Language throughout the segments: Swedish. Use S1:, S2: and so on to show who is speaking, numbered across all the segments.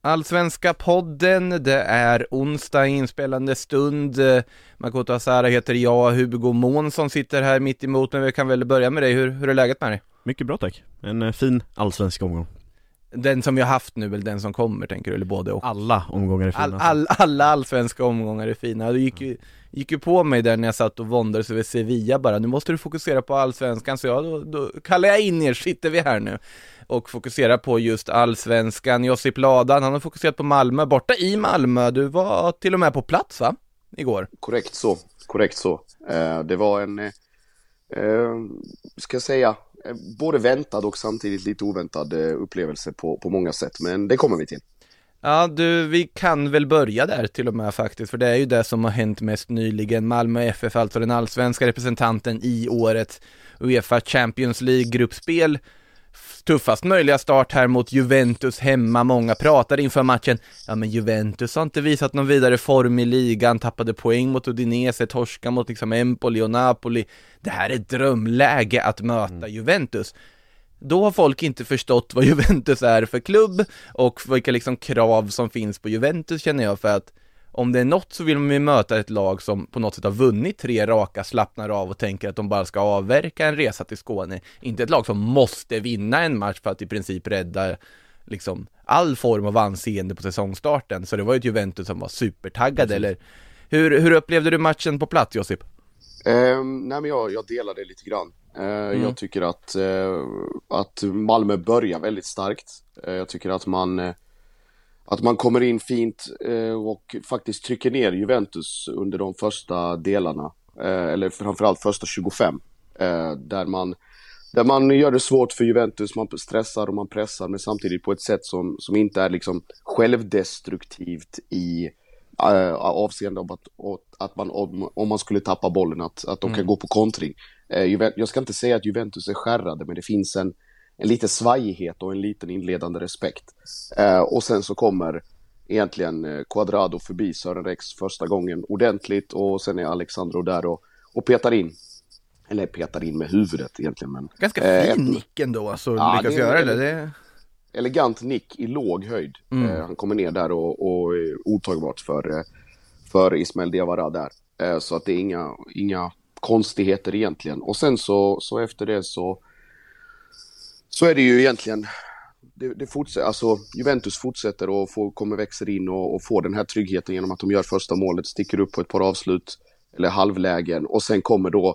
S1: Allsvenska podden, det är onsdag inspelande stund. Makoto Asara heter jag, Hugo Månsson sitter här mitt emot men Vi kan väl börja med dig, hur, hur är läget med dig?
S2: Mycket bra tack. En eh, fin allsvensk omgång.
S1: Den som vi har haft nu, eller den som kommer tänker du, eller både och?
S2: Alla omgångar är fina.
S1: All, all, alla allsvenska omgångar är fina. Du gick ju, gick ju på mig där när jag satt och våndades över Sevilla bara, nu måste du fokusera på allsvenskan, så jag, då, då kallar jag in er, sitter vi här nu och fokuserar på just allsvenskan. Josip Ladan, han har fokuserat på Malmö, borta i Malmö, du var till och med på plats va? Igår?
S3: Korrekt så, korrekt så. Eh, det var en, eh, ska jag säga, eh, Eh, både väntad och samtidigt lite oväntad eh, upplevelse på, på många sätt, men det kommer vi till.
S1: Ja du, vi kan väl börja där till och med faktiskt, för det är ju det som har hänt mest nyligen. Malmö FF, alltså den allsvenska representanten i årets Uefa Champions League-gruppspel. Tuffast möjliga start här mot Juventus hemma, många pratade inför matchen, ja men Juventus har inte visat någon vidare form i ligan, tappade poäng mot Udinese, torska mot liksom Empoli och Napoli. Det här är ett drömläge att möta mm. Juventus då har folk inte förstått vad Juventus är för klubb och vilka liksom krav som finns på Juventus känner jag för att om det är något så vill man ju möta ett lag som på något sätt har vunnit tre raka, slappnar av och tänker att de bara ska avverka en resa till Skåne. Inte ett lag som måste vinna en match för att i princip rädda liksom all form av anseende på säsongstarten. Så det var ju ett Juventus som var supertaggade, eller hur, hur upplevde du matchen på plats Josip?
S3: Um, nej men jag, jag delar det lite grann. Uh, mm. Jag tycker att, uh, att Malmö börjar väldigt starkt. Uh, jag tycker att man, att man kommer in fint och faktiskt trycker ner Juventus under de första delarna. eller framförallt första 25. där, man, där man gör det svårt för Juventus, man stressar och man pressar men samtidigt på ett sätt som, som inte är liksom självdestruktivt i äh, avseende om att, att man, om, om man skulle tappa bollen, att, att de kan mm. gå på kontring. Äh, jag ska inte säga att Juventus är skärrade, men det finns en, en liten svajighet och en liten inledande respekt. Äh, och sen så kommer egentligen Quadrado förbi Sören Rex första gången ordentligt och sen är Alexandro där och, och petar in. Eller petar in med huvudet egentligen. Men,
S1: Ganska fin nick ändå, alltså ja, lyckas det, göra det. det
S3: elegant nick i låg höjd. Mm. Eh, han kommer ner där och, och är otagbart för, eh, för Ismael Diawara där. Eh, så att det är inga, inga konstigheter egentligen. Och sen så, så efter det så, så är det ju egentligen det, det fortsätter, alltså Juventus fortsätter och får, kommer växer in och, och får den här tryggheten genom att de gör första målet, sticker upp på ett par avslut eller halvlägen och sen kommer då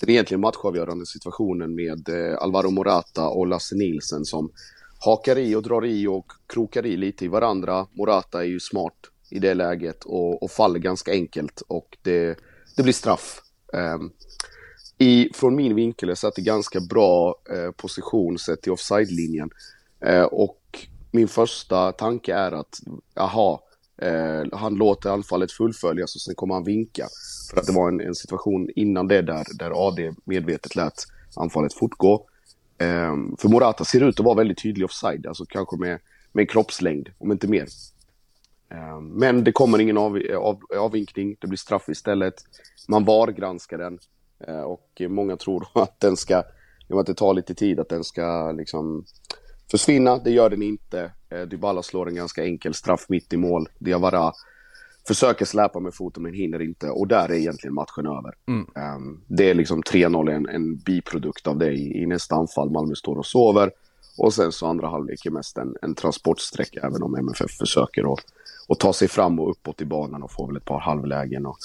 S3: den egentligen matchavgörande situationen med eh, Alvaro Morata och Lasse Nilsen som hakar i och drar i och krokar i lite i varandra. Morata är ju smart i det läget och, och faller ganska enkelt och det, det blir straff. Um, i, från min vinkel är det ganska bra eh, position sett till offside-linjen. Eh, och min första tanke är att, aha, eh, han låter anfallet fullföljas och sen kommer han vinka. För att det var en, en situation innan det där, där AD medvetet lät anfallet fortgå. Eh, för Morata ser ut att vara väldigt tydlig offside, alltså kanske med, med kroppslängd, om inte mer. Eh, men det kommer ingen av, av, avvinkning, det blir straff istället. Man VAR-granskar den och många tror att den ska, genom att det tar lite tid, att den ska liksom försvinna. Det gör den inte. Uh, Dybala slår en ganska enkel straff mitt i mål. Diawara försöker släpa med foten men hinner inte och där är egentligen matchen över. Mm. Um, det är liksom 3-0 en, en biprodukt av det i, i nästa anfall. Malmö står och sover och sen så andra halvlek är mest en, en transportsträcka även om MFF försöker att, att ta sig fram och uppåt i banan och få väl ett par halvlägen och,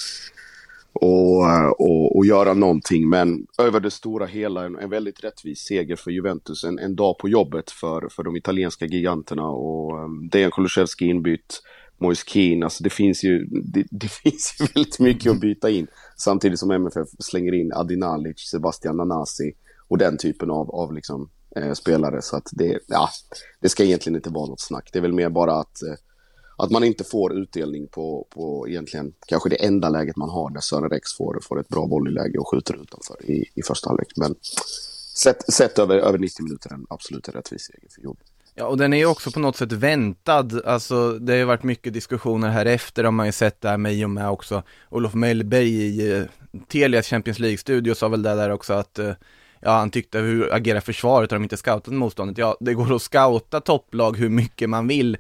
S3: och, och, och göra någonting. Men över det stora hela en, en väldigt rättvis seger för Juventus. En, en dag på jobbet för, för de italienska giganterna och um, Dejan Kulusevski inbytt. Moise Keane, alltså det finns ju, det, det, finns ju väldigt mycket att byta in. Samtidigt som MFF slänger in Adinalic, Sebastian Nanasi och den typen av, av liksom eh, spelare. Så att det, ja, det ska egentligen inte vara något snack. Det är väl mer bara att, eh, att man inte får utdelning på, på egentligen kanske det enda läget man har där Sören Rex får, får ett bra volleyläge och skjuter utanför i, i första halvlek. Men sett, sett över, över 90 minuter en absolut rättvis seger för Jobb.
S1: Ja, och den är ju också på något sätt väntad, alltså det har ju varit mycket diskussioner här efter, har man ju sett där med i och med också Olof Mellberg i eh, Telias Champions League-studio sa väl det där också att eh, Ja, han tyckte hur agerar försvaret, har de inte scoutat motståndet? Ja, det går att scouta topplag hur mycket man vill,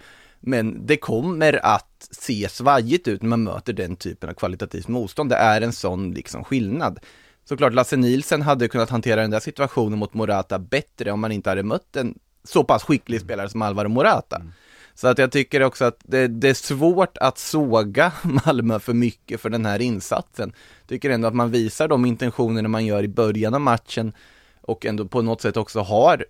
S1: men det kommer att se svajigt ut när man möter den typen av kvalitativt motstånd. Det är en sån liksom skillnad. Såklart Lasse Nielsen hade kunnat hantera den där situationen mot Morata bättre om man inte hade mött en så pass skicklig spelare som Alvaro Morata. Mm. Så att jag tycker också att det, det, är svårt att såga Malmö för mycket för den här insatsen. Tycker ändå att man visar de intentionerna man gör i början av matchen och ändå på något sätt också har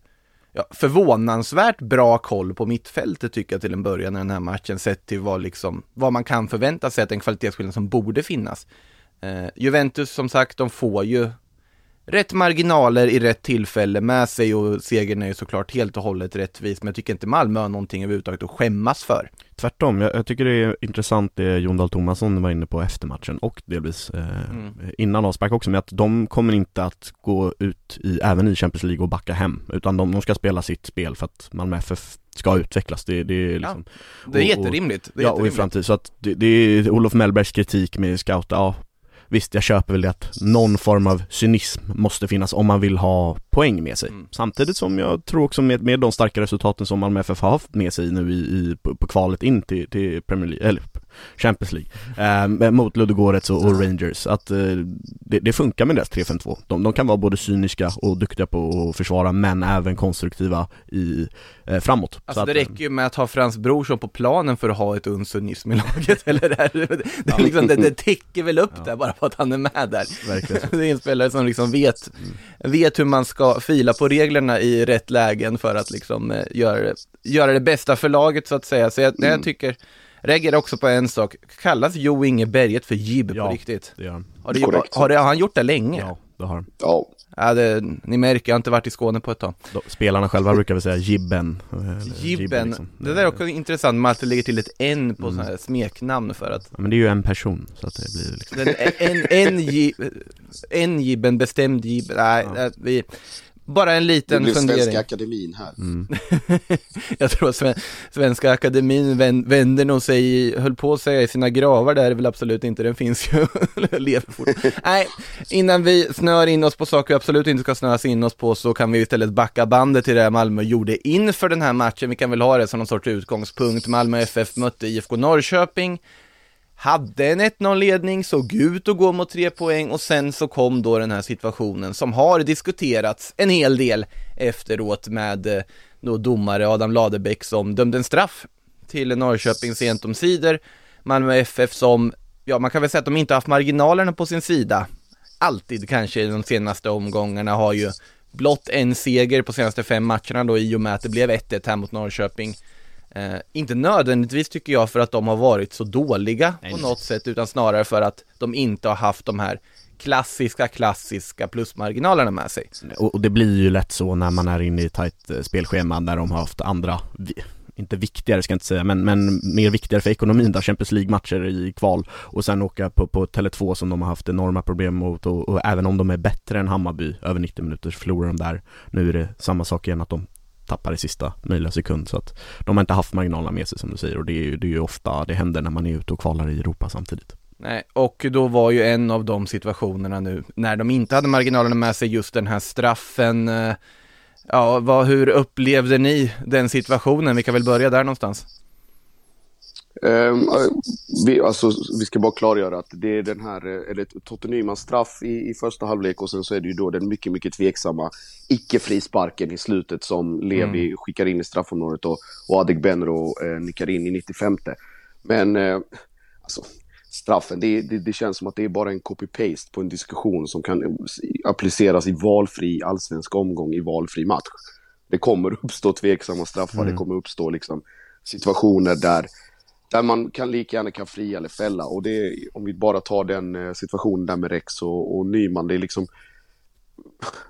S1: ja, förvånansvärt bra koll på mittfältet tycker jag till en början i den här matchen sett till vad, liksom, vad man kan förvänta sig att en kvalitetsskillnad som borde finnas. Eh, Juventus som sagt, de får ju rätt marginaler i rätt tillfälle med sig och segern är ju såklart helt och hållet rättvis men jag tycker inte Malmö har någonting överhuvudtaget att skämmas för.
S2: Tvärtom, jag, jag tycker det är intressant det Jon Dahl Tomasson var inne på efter matchen och delvis eh, mm. innan avspark också med att de kommer inte att gå ut i, även i Champions League och backa hem utan de, de ska spela sitt spel för att Malmö FF ska utvecklas. Det, det är liksom,
S1: ja, det är jätterimligt.
S2: Det är ja, jätterimligt. och i framtid. Så att det, det är Olof Mellbergs kritik med scout, ja Visst, jag köper väl det att någon form av cynism måste finnas om man vill ha poäng med sig. Mm. Samtidigt som jag tror också med, med de starka resultaten som Malmö FF har haft med sig nu i, i på, på, kvalet in till, till Premier League, eller Champions League, eh, mot Ludogorets och, och, Rangers, att eh, det, det, funkar med deras 3-5-2. De, de, kan vara både cyniska och duktiga på att försvara, men även konstruktiva i, eh, framåt.
S1: Alltså det räcker ju med att ha Frans Brorsson på planen för att ha ett uns i laget, eller det, det, det, liksom, det, det täcker väl upp ja. det bara på att han är med där. Verkligen. det är en spelare som liksom vet, mm. vet hur man ska fila på reglerna i rätt lägen för att liksom eh, göra, det, göra det bästa för laget så att säga. Så jag, mm. jag tycker Reagerar också på en sak, kallas Jo Inge Berget för Jib ja, på riktigt?
S2: det gör han.
S1: Har, det, har, har, det, har han gjort det länge?
S2: Ja, det har han.
S3: Ja.
S1: Ja, det, ni märker, jag har inte varit i Skåne på ett tag.
S2: Då, spelarna själva brukar väl säga Jibben.
S1: Jibben, liksom. det där är också intressant, man alltid lägger till ett N på mm. sådana här smeknamn för att...
S2: Ja, men det är ju en person, så att det blir liksom...
S1: en, en, en, en Jibben, bestämd Jibben, nej, ja. vi... Bara en liten fundering. Det blir
S3: Svenska Akademin här. Mm.
S1: jag tror att Svenska Akademin vänder nog sig, höll på att säga i sina gravar, där är väl absolut inte, den finns ju, lever fort. Nej, innan vi snör in oss på saker vi absolut inte ska snöas in oss på så kan vi istället backa bandet till det Malmö gjorde inför den här matchen. Vi kan väl ha det som någon sorts utgångspunkt. Malmö FF mötte IFK Norrköping hade en 1-0-ledning, såg ut att gå mot tre poäng och sen så kom då den här situationen som har diskuterats en hel del efteråt med eh, då domare Adam Ladebäck som dömde en straff till Norrköping sent omsider. Malmö FF som, ja man kan väl säga att de inte haft marginalerna på sin sida. Alltid kanske i de senaste omgångarna har ju blott en seger på senaste fem matcherna då i och med att det blev 1-1 här mot Norrköping. Eh, inte nödvändigtvis tycker jag för att de har varit så dåliga nej, på något sätt utan snarare för att de inte har haft de här klassiska, klassiska plusmarginalerna med sig.
S2: Och, och det blir ju lätt så när man är inne i tajt eh, spelschema där de har haft andra inte viktigare ska jag inte säga, men, men mer viktigare för ekonomin där Champions League-matcher i kval och sen åka på, på Tele2 som de har haft enorma problem mot och, och, även om de är bättre än Hammarby över 90 minuter så förlorar de där. Nu är det samma sak igen att de tappar i sista möjliga sekund så att de har inte haft marginalerna med sig som du säger och det är ju, det är ju ofta det händer när man är ute och kvalar i Europa samtidigt.
S1: Nej, och då var ju en av de situationerna nu när de inte hade marginalerna med sig just den här straffen. Eh, ja, vad, hur upplevde ni den situationen? Vi kan väl börja där någonstans.
S3: Um, vi, alltså, vi ska bara klargöra att det är den här, eh, eller Totte Nymans straff i, i första halvlek och sen så är det ju då den mycket, mycket tveksamma icke-frisparken i slutet som Levi mm. skickar in i straffområdet och, och Adegbenro eh, nickar in i 95. Men eh, alltså, straffen, det, det, det, känns som att det är bara en copy-paste på en diskussion som kan appliceras i valfri allsvensk omgång i valfri match. Det kommer uppstå tveksamma straffar, mm. det kommer uppstå liksom situationer där där man kan lika gärna kan fria eller fälla. Och det, om vi bara tar den eh, situationen där med Rex och, och Nyman, det är liksom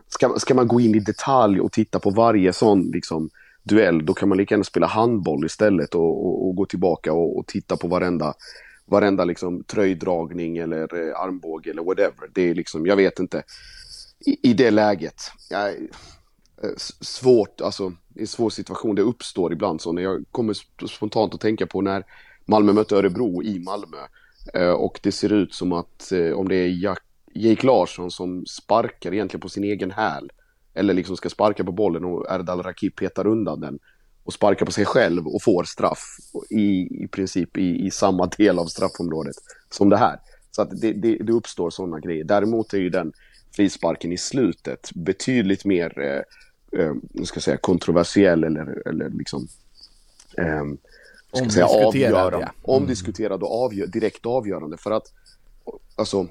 S3: ska, ska man gå in i detalj och titta på varje sån liksom, duell, då kan man lika gärna spela handboll istället och, och, och gå tillbaka och, och, titta på varenda, varenda liksom, tröjdragning eller eh, armbåge eller whatever. Det är liksom, jag vet inte. I, i det läget, jag, Eh, svårt, alltså en svår situation, det uppstår ibland så när jag kommer spontant att tänka på när Malmö mötte Örebro i Malmö eh, och det ser ut som att eh, om det är Jack, Jake Larsson som sparkar egentligen på sin egen häl eller liksom ska sparka på bollen och Erdal Rakip petar undan den och sparkar på sig själv och får straff i, i princip i, i samma del av straffområdet som det här. Så att det, det, det uppstår sådana grejer. Däremot är ju den frisparken i slutet betydligt mer eh, eh, ska säga, kontroversiell eller, eller liksom eh, ska säga, avgörande. Ja. Mm. Omdiskuterad och avgör, direkt avgörande. För att alltså,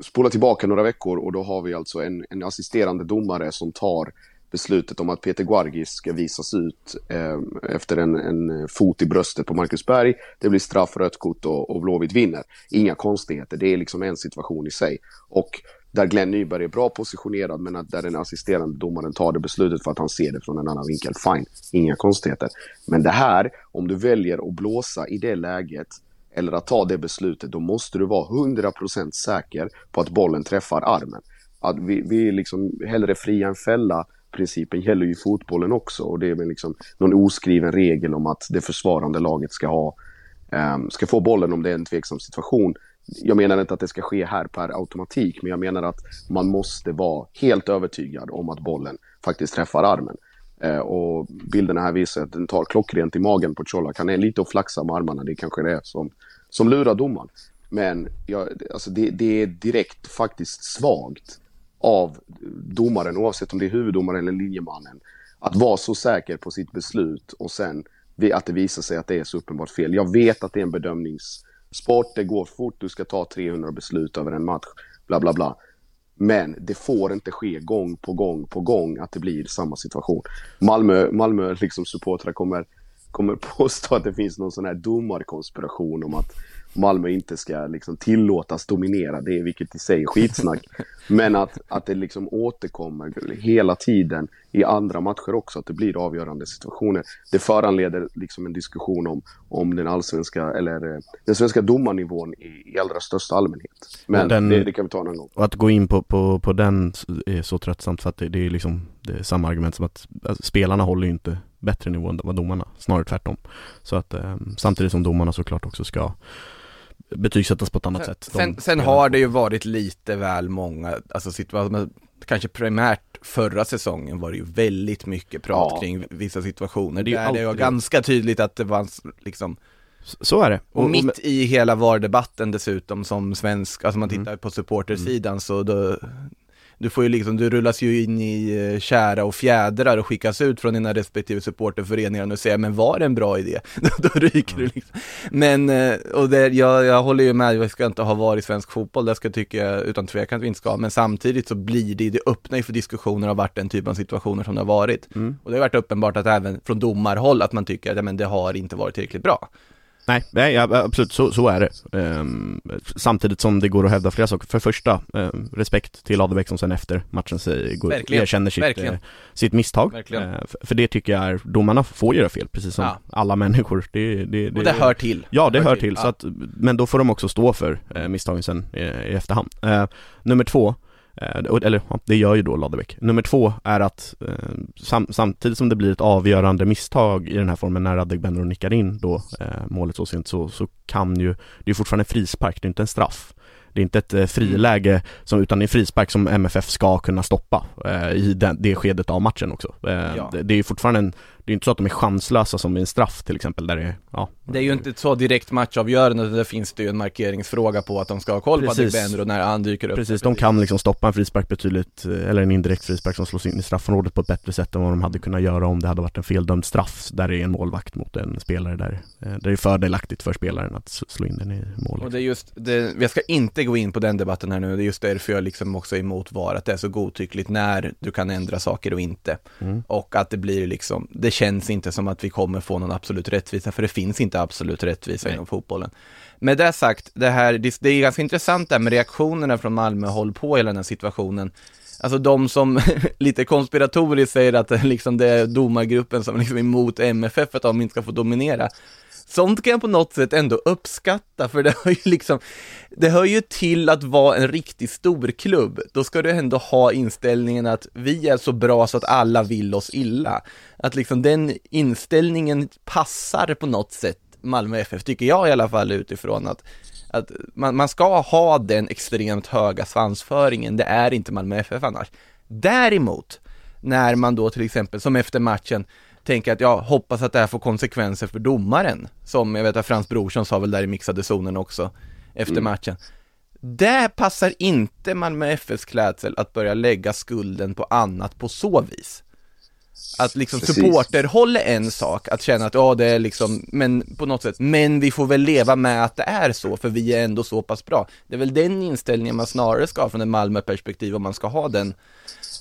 S3: spola tillbaka några veckor och då har vi alltså en, en assisterande domare som tar beslutet om att Peter Guargis ska visas ut eh, efter en, en, fot i bröstet på Marcus Berg. Det blir straff, rött kort och, och Blåvitt vinner. Inga konstigheter, det är liksom en situation i sig. Och där Glenn Nyberg är bra positionerad men att där den assisterande domaren tar det beslutet för att han ser det från en annan vinkel. Fine, inga konstigheter. Men det här, om du väljer att blåsa i det läget eller att ta det beslutet, då måste du vara 100% säker på att bollen träffar armen. Att vi, vi liksom hellre fria än fälla principen gäller ju fotbollen också och det är väl liksom någon oskriven regel om att det försvarande laget ska ha um, ska få bollen om det är en tveksam situation jag menar inte att det ska ske här per automatik, men jag menar att man måste vara helt övertygad om att bollen faktiskt träffar armen. Eh, och bilderna här visar att den tar klockrent i magen på Colak. Han är lite och flaxar med armarna, det kanske det är som, som lurar domaren. Men ja, alltså det, det är direkt faktiskt svagt av domaren, oavsett om det är huvuddomaren eller linjemannen, att vara så säker på sitt beslut och sen att det visar sig att det är så uppenbart fel. Jag vet att det är en bedömnings Sport, det går fort, du ska ta 300 beslut över en match, bla bla bla. Men det får inte ske gång på gång på gång att det blir samma situation. Malmö, Malmö liksom supportrar kommer, kommer påstå att det finns någon sån här domarkonspiration om att Malmö inte ska liksom tillåtas dominera, det är vilket i sig är skitsnack. Men att, att det liksom återkommer hela tiden i andra matcher också, att det blir avgörande situationer. Det föranleder liksom en diskussion om, om den allsvenska, eller eh, den svenska domarnivån i, i allra största allmänhet. Men den, det, det, kan vi ta en annan gång.
S2: Och att gå in på, på, på den är så tröttsamt för att det, det är liksom det är samma argument som att alltså, spelarna håller ju inte bättre nivå än vad domarna, snarare tvärtom. Så att eh, samtidigt som domarna såklart också ska betygsättas på ett annat
S1: sen,
S2: sätt.
S1: Sen, sen har det ju varit lite väl många, alltså situationer, kanske primärt förra säsongen var det ju väldigt mycket prat ja. kring vissa situationer. Det är det var ganska tydligt att det var liksom
S2: så är det.
S1: Och, och mitt i hela VAR-debatten dessutom som svensk, alltså man tittar mm. på supportersidan mm. så då, du får ju liksom, du rullas ju in i kära eh, och fjädrar och skickas ut från dina respektive supporterföreningar och säger men var det en bra idé? då ryker mm. du liksom. Men, eh, och det, jag, jag håller ju med, vi ska inte ha VAR i svensk fotboll, det ska tycka jag utan tvekan att vi inte ska, men samtidigt så blir det, det öppnar ju för diskussioner av vart den typen av situationer som det har varit. Mm. Och det har varit uppenbart att även från domarhåll att man tycker att ja, men det har inte varit tillräckligt bra.
S2: Nej, nej absolut, så, så är det. Um, samtidigt som det går att hävda flera saker. För första, um, respekt till Adebäck som sen efter matchen säger, går, erkänner sitt, uh, sitt misstag. Uh, för, det tycker jag är, domarna får göra fel, precis som ja. alla människor. Det, det,
S1: det, Och det hör till.
S2: Ja, det, hör, hör till. till. Så att, men då får de också stå för uh, misstagen sen i, i efterhand. nummer två, Eh, eller det gör ju då Ladebäck. Nummer två är att eh, sam samtidigt som det blir ett avgörande misstag i den här formen när Adegbenro nickar in då eh, målet så sent så, så kan ju, det är fortfarande frispark, det är inte en straff. Det är inte ett eh, friläge som, utan det är en frispark som MFF ska kunna stoppa eh, i den, det skedet av matchen också. Eh, ja. det, det, är fortfarande en, det är inte så att de är chanslösa som i en straff till exempel där det är, ja.
S1: Det är ju inte så direkt matchavgörande, där finns det ju en markeringsfråga på att de ska ha koll Precis. på Adegbenro när han dyker upp.
S2: Precis, de kan liksom stoppa en frispark betydligt, eh, eller en indirekt frispark som slås in i straffområdet på ett bättre sätt än vad de hade kunnat göra om det hade varit en feldömd straff där det är en målvakt mot en spelare där, eh, där det är fördelaktigt för spelaren att slå in den i målet.
S1: Och det är just, det, jag ska inte gå in på den debatten här nu, det är just därför jag liksom också är emot VAR, att det är så godtyckligt när du kan ändra saker och inte. Mm. Och att det blir liksom, det känns inte som att vi kommer få någon absolut rättvisa, för det finns inte absolut rättvisa Nej. inom fotbollen. Med det sagt, det här, det, det är ganska intressant där med reaktionerna från Malmö håll på hela den här situationen. Alltså de som lite konspiratoriskt säger att liksom det är domargruppen som liksom är emot MFF för att de inte ska få dominera. Sånt kan jag på något sätt ändå uppskatta, för det hör ju liksom, det hör ju till att vara en riktig storklubb. Då ska du ändå ha inställningen att vi är så bra så att alla vill oss illa. Att liksom den inställningen passar på något sätt Malmö FF, tycker jag i alla fall utifrån att att man, man ska ha den extremt höga svansföringen, det är inte Malmö FF annars. Däremot, när man då till exempel, som efter matchen, tänker att jag hoppas att det här får konsekvenser för domaren, som jag vet att Frans Brorsson sa väl där i mixade zonen också, efter mm. matchen. Det passar inte Malmö FFs klädsel att börja lägga skulden på annat på så vis. Att liksom Precis. supporterhåll är en sak, att känna att ja det är liksom, men på något sätt, men vi får väl leva med att det är så, för vi är ändå så pass bra. Det är väl den inställningen man snarare ska ha från ett Malmö-perspektiv, om man ska ha den,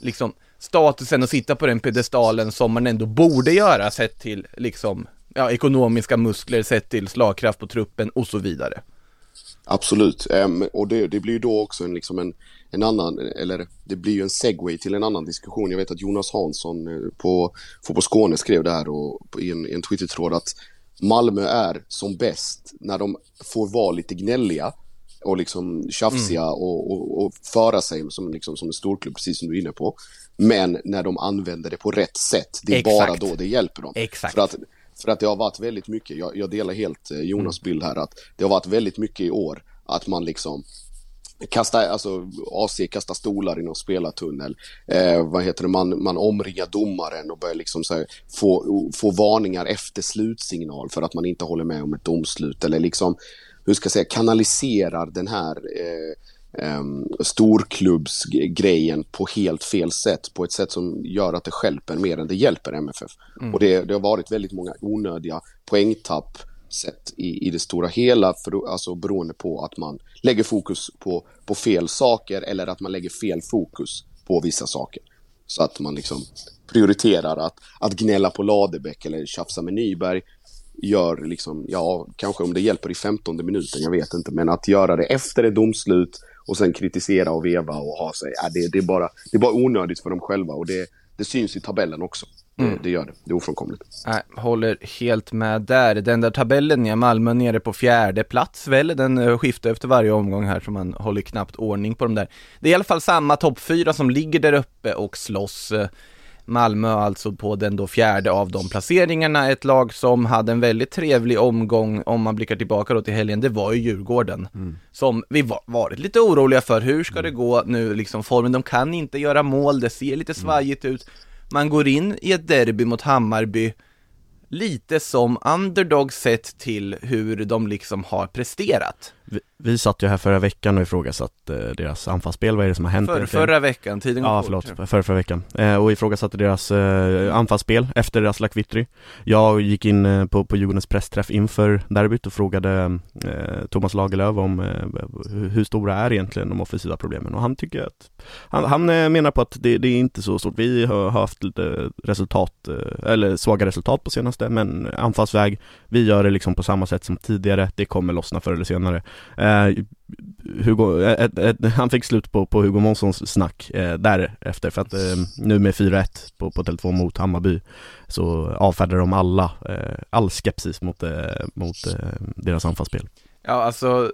S1: liksom, statusen och sitta på den pedestalen som man ändå borde göra, sett till, liksom, ja, ekonomiska muskler, sett till slagkraft på truppen och så vidare.
S3: Absolut, um, och det, det, blir ju då också en, liksom en, en annan, eller det blir ju en segway till en annan diskussion. Jag vet att Jonas Hansson eh, på Fotboll Skåne skrev det här och, i en, en Twitter-tråd att Malmö är som bäst när de får vara lite gnälliga och liksom tjafsiga mm. och, och, och, föra sig som, liksom, som en storklubb, precis som du är inne på. Men när de använder det på rätt sätt, det är Exakt. bara då det hjälper dem.
S1: Exakt.
S3: För att för att det har varit väldigt mycket, jag, jag delar helt eh, Jonas mm. bild här, att det har varit väldigt mycket i år att man liksom kastar, alltså AC kastar stolar i någon spelartunnel. Eh, vad heter det, man, man omringar domaren och börjar liksom så här, få, få varningar efter slutsignal för att man inte håller med om ett domslut eller liksom, hur ska jag säga, kanaliserar den här eh, um, storklubbsgrejen på helt fel sätt. På ett sätt som gör att det skälper mer än det hjälper MFF. Mm. Och det, det har varit väldigt många onödiga poängtapp sett i, i det stora hela, för, alltså beroende på att man lägger fokus på, på fel saker eller att man lägger fel fokus på vissa saker. Så att man liksom prioriterar att, att gnälla på Ladebäck eller tjafsa med Nyberg gör liksom, ja, kanske om det hjälper i 15 minuten, jag vet inte, men att göra det efter ett domslut och sen kritisera och veva och ha sig, ja, det, det, är bara, det är bara onödigt för dem själva och det, det syns i tabellen också. Mm. Det gör det, det är ofrånkomligt.
S1: Nej, håller helt med där. Den där tabellen, ja, Malmö nere på fjärde plats väl, den uh, skiftar efter varje omgång här så man håller knappt ordning på dem där. Det är i alla fall samma topp fyra som ligger där uppe och slåss. Malmö alltså på den då fjärde av de placeringarna. Ett lag som hade en väldigt trevlig omgång om man blickar tillbaka då till helgen, det var ju Djurgården. Mm. Som vi var, varit lite oroliga för, hur ska det gå nu liksom formen? De kan inte göra mål, det ser lite svajigt ut. Man går in i ett derby mot Hammarby lite som underdog sett till hur de liksom har presterat.
S2: Vi, vi satt ju här förra veckan och ifrågasatte eh, deras anfallsspel, vad är det som har hänt?
S1: För, förra veckan, tiden
S2: Ja, förlåt, för, förra, förra veckan. Eh, och ifrågasatte deras eh, anfallsspel efter Aslak Vittry. Jag gick in eh, på, på Djurgårdens pressträff inför derbyt och frågade eh, Thomas Lagerlöf om eh, hur, hur stora är egentligen de offensiva problemen och han tycker att han, han eh, menar på att det, det, är inte så stort. Vi har haft lite resultat, eller svaga resultat på senaste, men anfallsväg, vi gör det liksom på samma sätt som tidigare, det kommer lossna förr eller senare. Eh, Hugo, ett, ett, han fick slut på, på Hugo Månssons snack eh, därefter för att eh, nu med 4-1 på, på Tele2 mot Hammarby så avfärdar de alla, eh, all skepsis mot, eh, mot eh, deras anfallsspel.
S1: Ja, alltså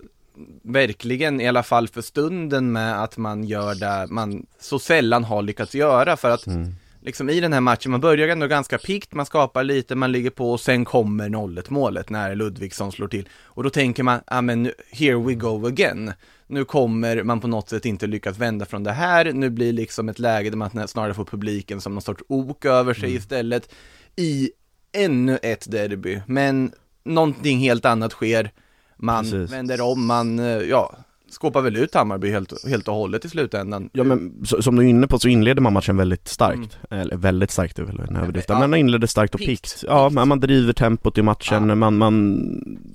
S1: verkligen i alla fall för stunden med att man gör det man så sällan har lyckats göra för att mm liksom i den här matchen, man börjar ändå ganska pikt, man skapar lite, man ligger på och sen kommer 0 målet när Ludvigsson slår till. Och då tänker man, ja men here we go again. Nu kommer man på något sätt inte lyckas vända från det här, nu blir liksom ett läge där man snarare får publiken som någon sorts ok över sig mm. istället i ännu ett derby. Men någonting helt annat sker, man Precis. vänder om, man, ja, skåpar väl ut Hammarby helt, helt och hållet i slutändan.
S2: Ja men som du är inne på så inleder man matchen väldigt starkt, mm. eller väldigt starkt är väl en överdrift, men man inleder starkt och pikt. Ja, man, man driver tempot i matchen, ja. man, man,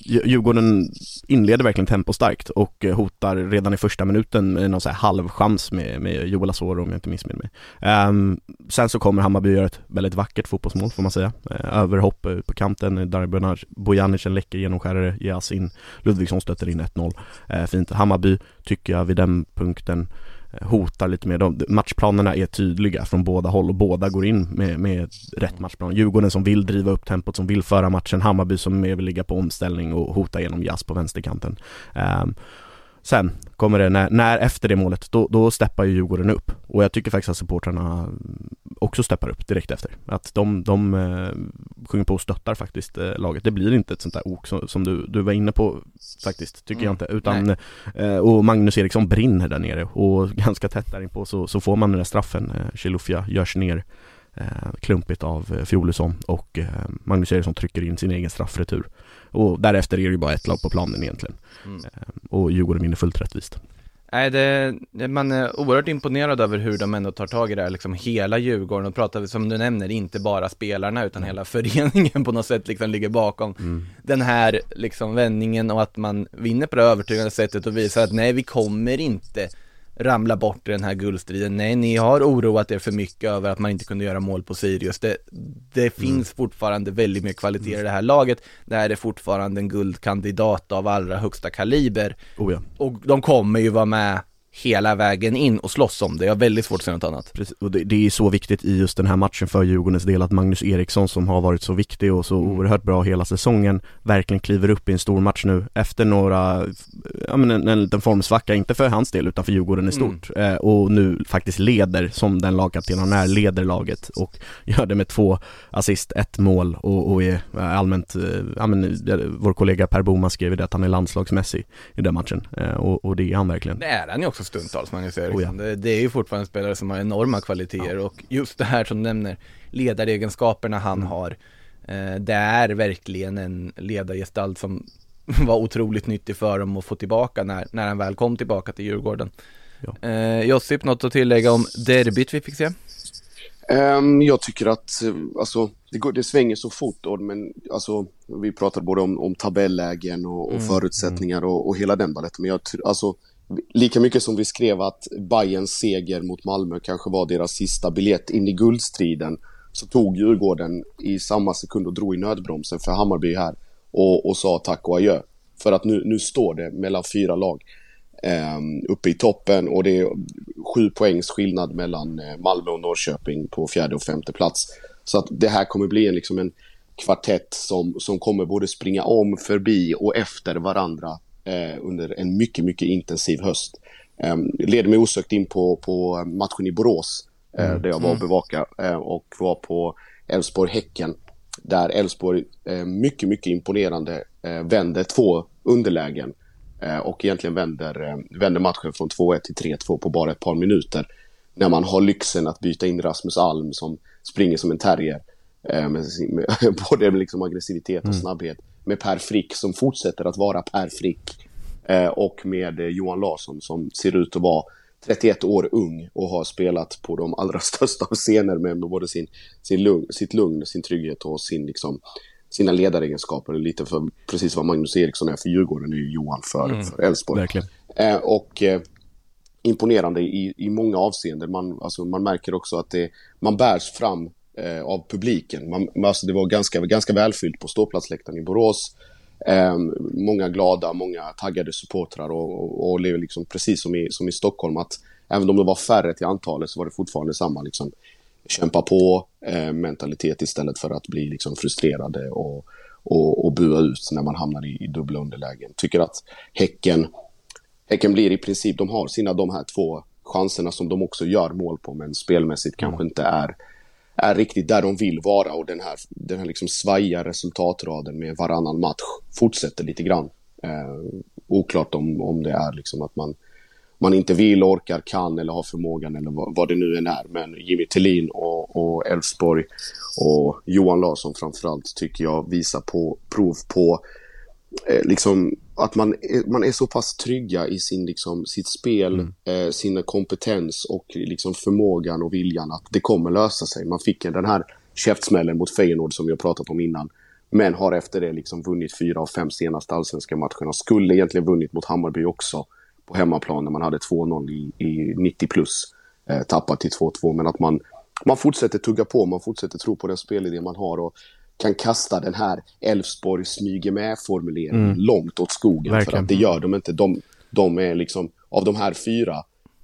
S2: Djurgården inleder verkligen tempo starkt och eh, hotar redan i första minuten med någon sån här halvchans med, med Joel Asoro om jag inte missminner mig. Um, sen så kommer Hammarby göra ett väldigt vackert fotbollsmål får man säga. Uh, överhopp på kanten, Darby Bojanic en läcker genomskärare, ges in, Ludvigsson stöter in 1-0. Uh, fint. Hammarby Hammarby tycker jag vid den punkten eh, hotar lite mer. De, matchplanerna är tydliga från båda håll och båda går in med, med rätt matchplan. Djurgården som vill driva upp tempot, som vill föra matchen. Hammarby som mer vill ligga på omställning och hota genom jazz på vänsterkanten. Um, Sen kommer det, när, när efter det målet, då, då steppar ju Djurgården upp. Och jag tycker faktiskt att supportrarna också steppar upp direkt efter. Att de, de eh, sjunger på och stöttar faktiskt eh, laget. Det blir inte ett sånt där ok som, som du, du var inne på faktiskt, tycker mm. jag inte. Utan, eh, och Magnus Eriksson brinner där nere och ganska tätt där inpå så, så får man den där straffen. Eh, Chilufya görs ner eh, klumpigt av eh, Fjolesson och Magnus Eriksson trycker in sin egen straffretur. Och därefter är det ju bara ett lag på planen egentligen. Mm. Eh, och Djurgården vinner fullt rättvist.
S1: Nej, det, man är oerhört imponerad över hur de ändå tar tag i det här, liksom hela Djurgården och pratar, som du nämner, inte bara spelarna utan hela föreningen på något sätt liksom ligger bakom mm. den här liksom vändningen och att man vinner på det övertygande sättet och visar att nej, vi kommer inte ramla bort i den här guldstriden. Nej, ni har oroat er för mycket över att man inte kunde göra mål på Sirius. Det, det mm. finns fortfarande väldigt mycket kvalitet i det här laget. Det här är fortfarande en guldkandidat av allra högsta kaliber.
S2: Oh ja.
S1: Och de kommer ju vara med hela vägen in och slåss om det. Jag har väldigt svårt att säga något annat.
S2: Precis, och det, det är så viktigt i just den här matchen för Djurgårdens del att Magnus Eriksson som har varit så viktig och så mm. oerhört bra hela säsongen verkligen kliver upp i en stor match nu efter några, ja men en, en liten formsvacka, inte för hans del utan för Djurgården i stort mm. eh, och nu faktiskt leder som den lagkapten han är, leder laget och gör det med två assist, ett mål och, och är allmänt, eh, ja men vår kollega Per Boman skrev det att han är landslagsmässig i den matchen eh, och, och det är han verkligen.
S1: Det är han ju också också stundtals Magnus Eriksson. Oh ja. det, det, är ju fortfarande spelare som har enorma kvaliteter ja. och just det här som du nämner, ledaregenskaperna han mm. har. Eh, det är verkligen en ledargestalt som var otroligt nyttig för dem att få tillbaka när, när han väl kom tillbaka till Djurgården. Ja. Eh, Josip, något att tillägga om derbyt vi fick se?
S3: Um, jag tycker att alltså, det, går, det svänger så fort, men alltså, vi pratade både om, om tabellägen och, och mm. förutsättningar och, och, hela den baletten. Men jag, alltså, lika mycket som vi skrev att Bayerns seger mot Malmö kanske var deras sista biljett in i guldstriden så tog Djurgården i samma sekund och drog i nödbromsen för Hammarby här och, och sa tack och adjö. För att nu, nu står det mellan fyra lag eh, uppe i toppen och det är sju poängs skillnad mellan eh, Malmö och Norrköping på fjärde och femte plats. Så att det här kommer bli en, liksom en kvartett som, som kommer både springa om, förbi och efter varandra under en mycket, mycket intensiv höst. Eh, leder mig osökt in på, på matchen i Borås eh, mm. där jag var och mm. bevaka eh, och var på Elfsborg-Häcken. Där Elfsborg eh, mycket, mycket imponerande eh, vänder två underlägen eh, och egentligen vänder, vänder matchen från 2-1 till 3-2 på bara ett par minuter. När man har lyxen att byta in Rasmus Alm som springer som en terrier med, sin, med både liksom aggressivitet och mm. Med Per Frick som fortsätter att vara Per Frick. Eh, och med eh, Johan Larsson som ser ut att vara 31 år ung och har spelat på de allra största av scener med, både sin, sin lugn, sitt lugn, sin trygghet och sin, liksom, sina ledaregenskaper. Lite för precis vad Magnus Eriksson är för Djurgården är ju Johan för, mm, Elfsborg. Eh, och eh, imponerande i, i många avseenden. Man, alltså, man märker också att det, man bärs fram eh, av publiken. Man, alltså det var ganska, ganska välfyllt på ståplatsläktaren i Borås. Eh, många glada, många taggade supportrar och, och, och liksom precis som i, som i Stockholm att även om det var färre till antalet så var det fortfarande samma liksom, kämpa på eh, mentalitet istället för att bli liksom frustrerade och, och, och bua ut när man hamnar i, i dubbla underlägen. Tycker att Häcken, Häcken blir i princip, de har sina de här två chanserna som de också gör mål på men spelmässigt mm. kanske inte är är riktigt där de vill vara och den här, den här liksom svajiga resultatraden med varannan match fortsätter lite grann. Eh, oklart om, om det är liksom att man, man inte vill, orkar, kan eller har förmågan eller vad, vad det nu än är. Men Jimmy Tillin och Elfsborg och, och Johan Larsson framförallt tycker jag visar på prov på eh, liksom att man man är så pass trygga i sin, liksom, sitt spel, mm. eh, sin kompetens och liksom förmågan och viljan att det kommer lösa sig. Man fick den här käftsmällen mot Feyenoord som vi har pratat om innan. Men har efter det liksom vunnit fyra av fem senaste allsvenska matcherna. Skulle egentligen vunnit mot Hammarby också på hemmaplan när man hade 2-0 i, i 90 plus. Eh, tappat till 2-2. Men att man, man fortsätter tugga på, man fortsätter tro på den spelidé man har. Och kan kasta den här Elfsborg smyger med-formuleringen mm. långt åt skogen. Verkligen. För att det gör de inte. De, de är liksom, av de här fyra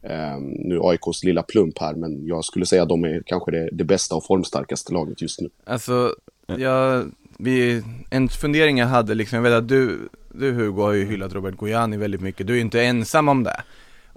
S3: Um, nu AIKs lilla plump här, men jag skulle säga att de är kanske det, det bästa och formstarkaste laget just nu.
S1: Alltså, jag, vi, en fundering jag hade liksom, jag vet att du, du Hugo har ju hyllat Robert Gojani väldigt mycket, du är ju inte ensam om det.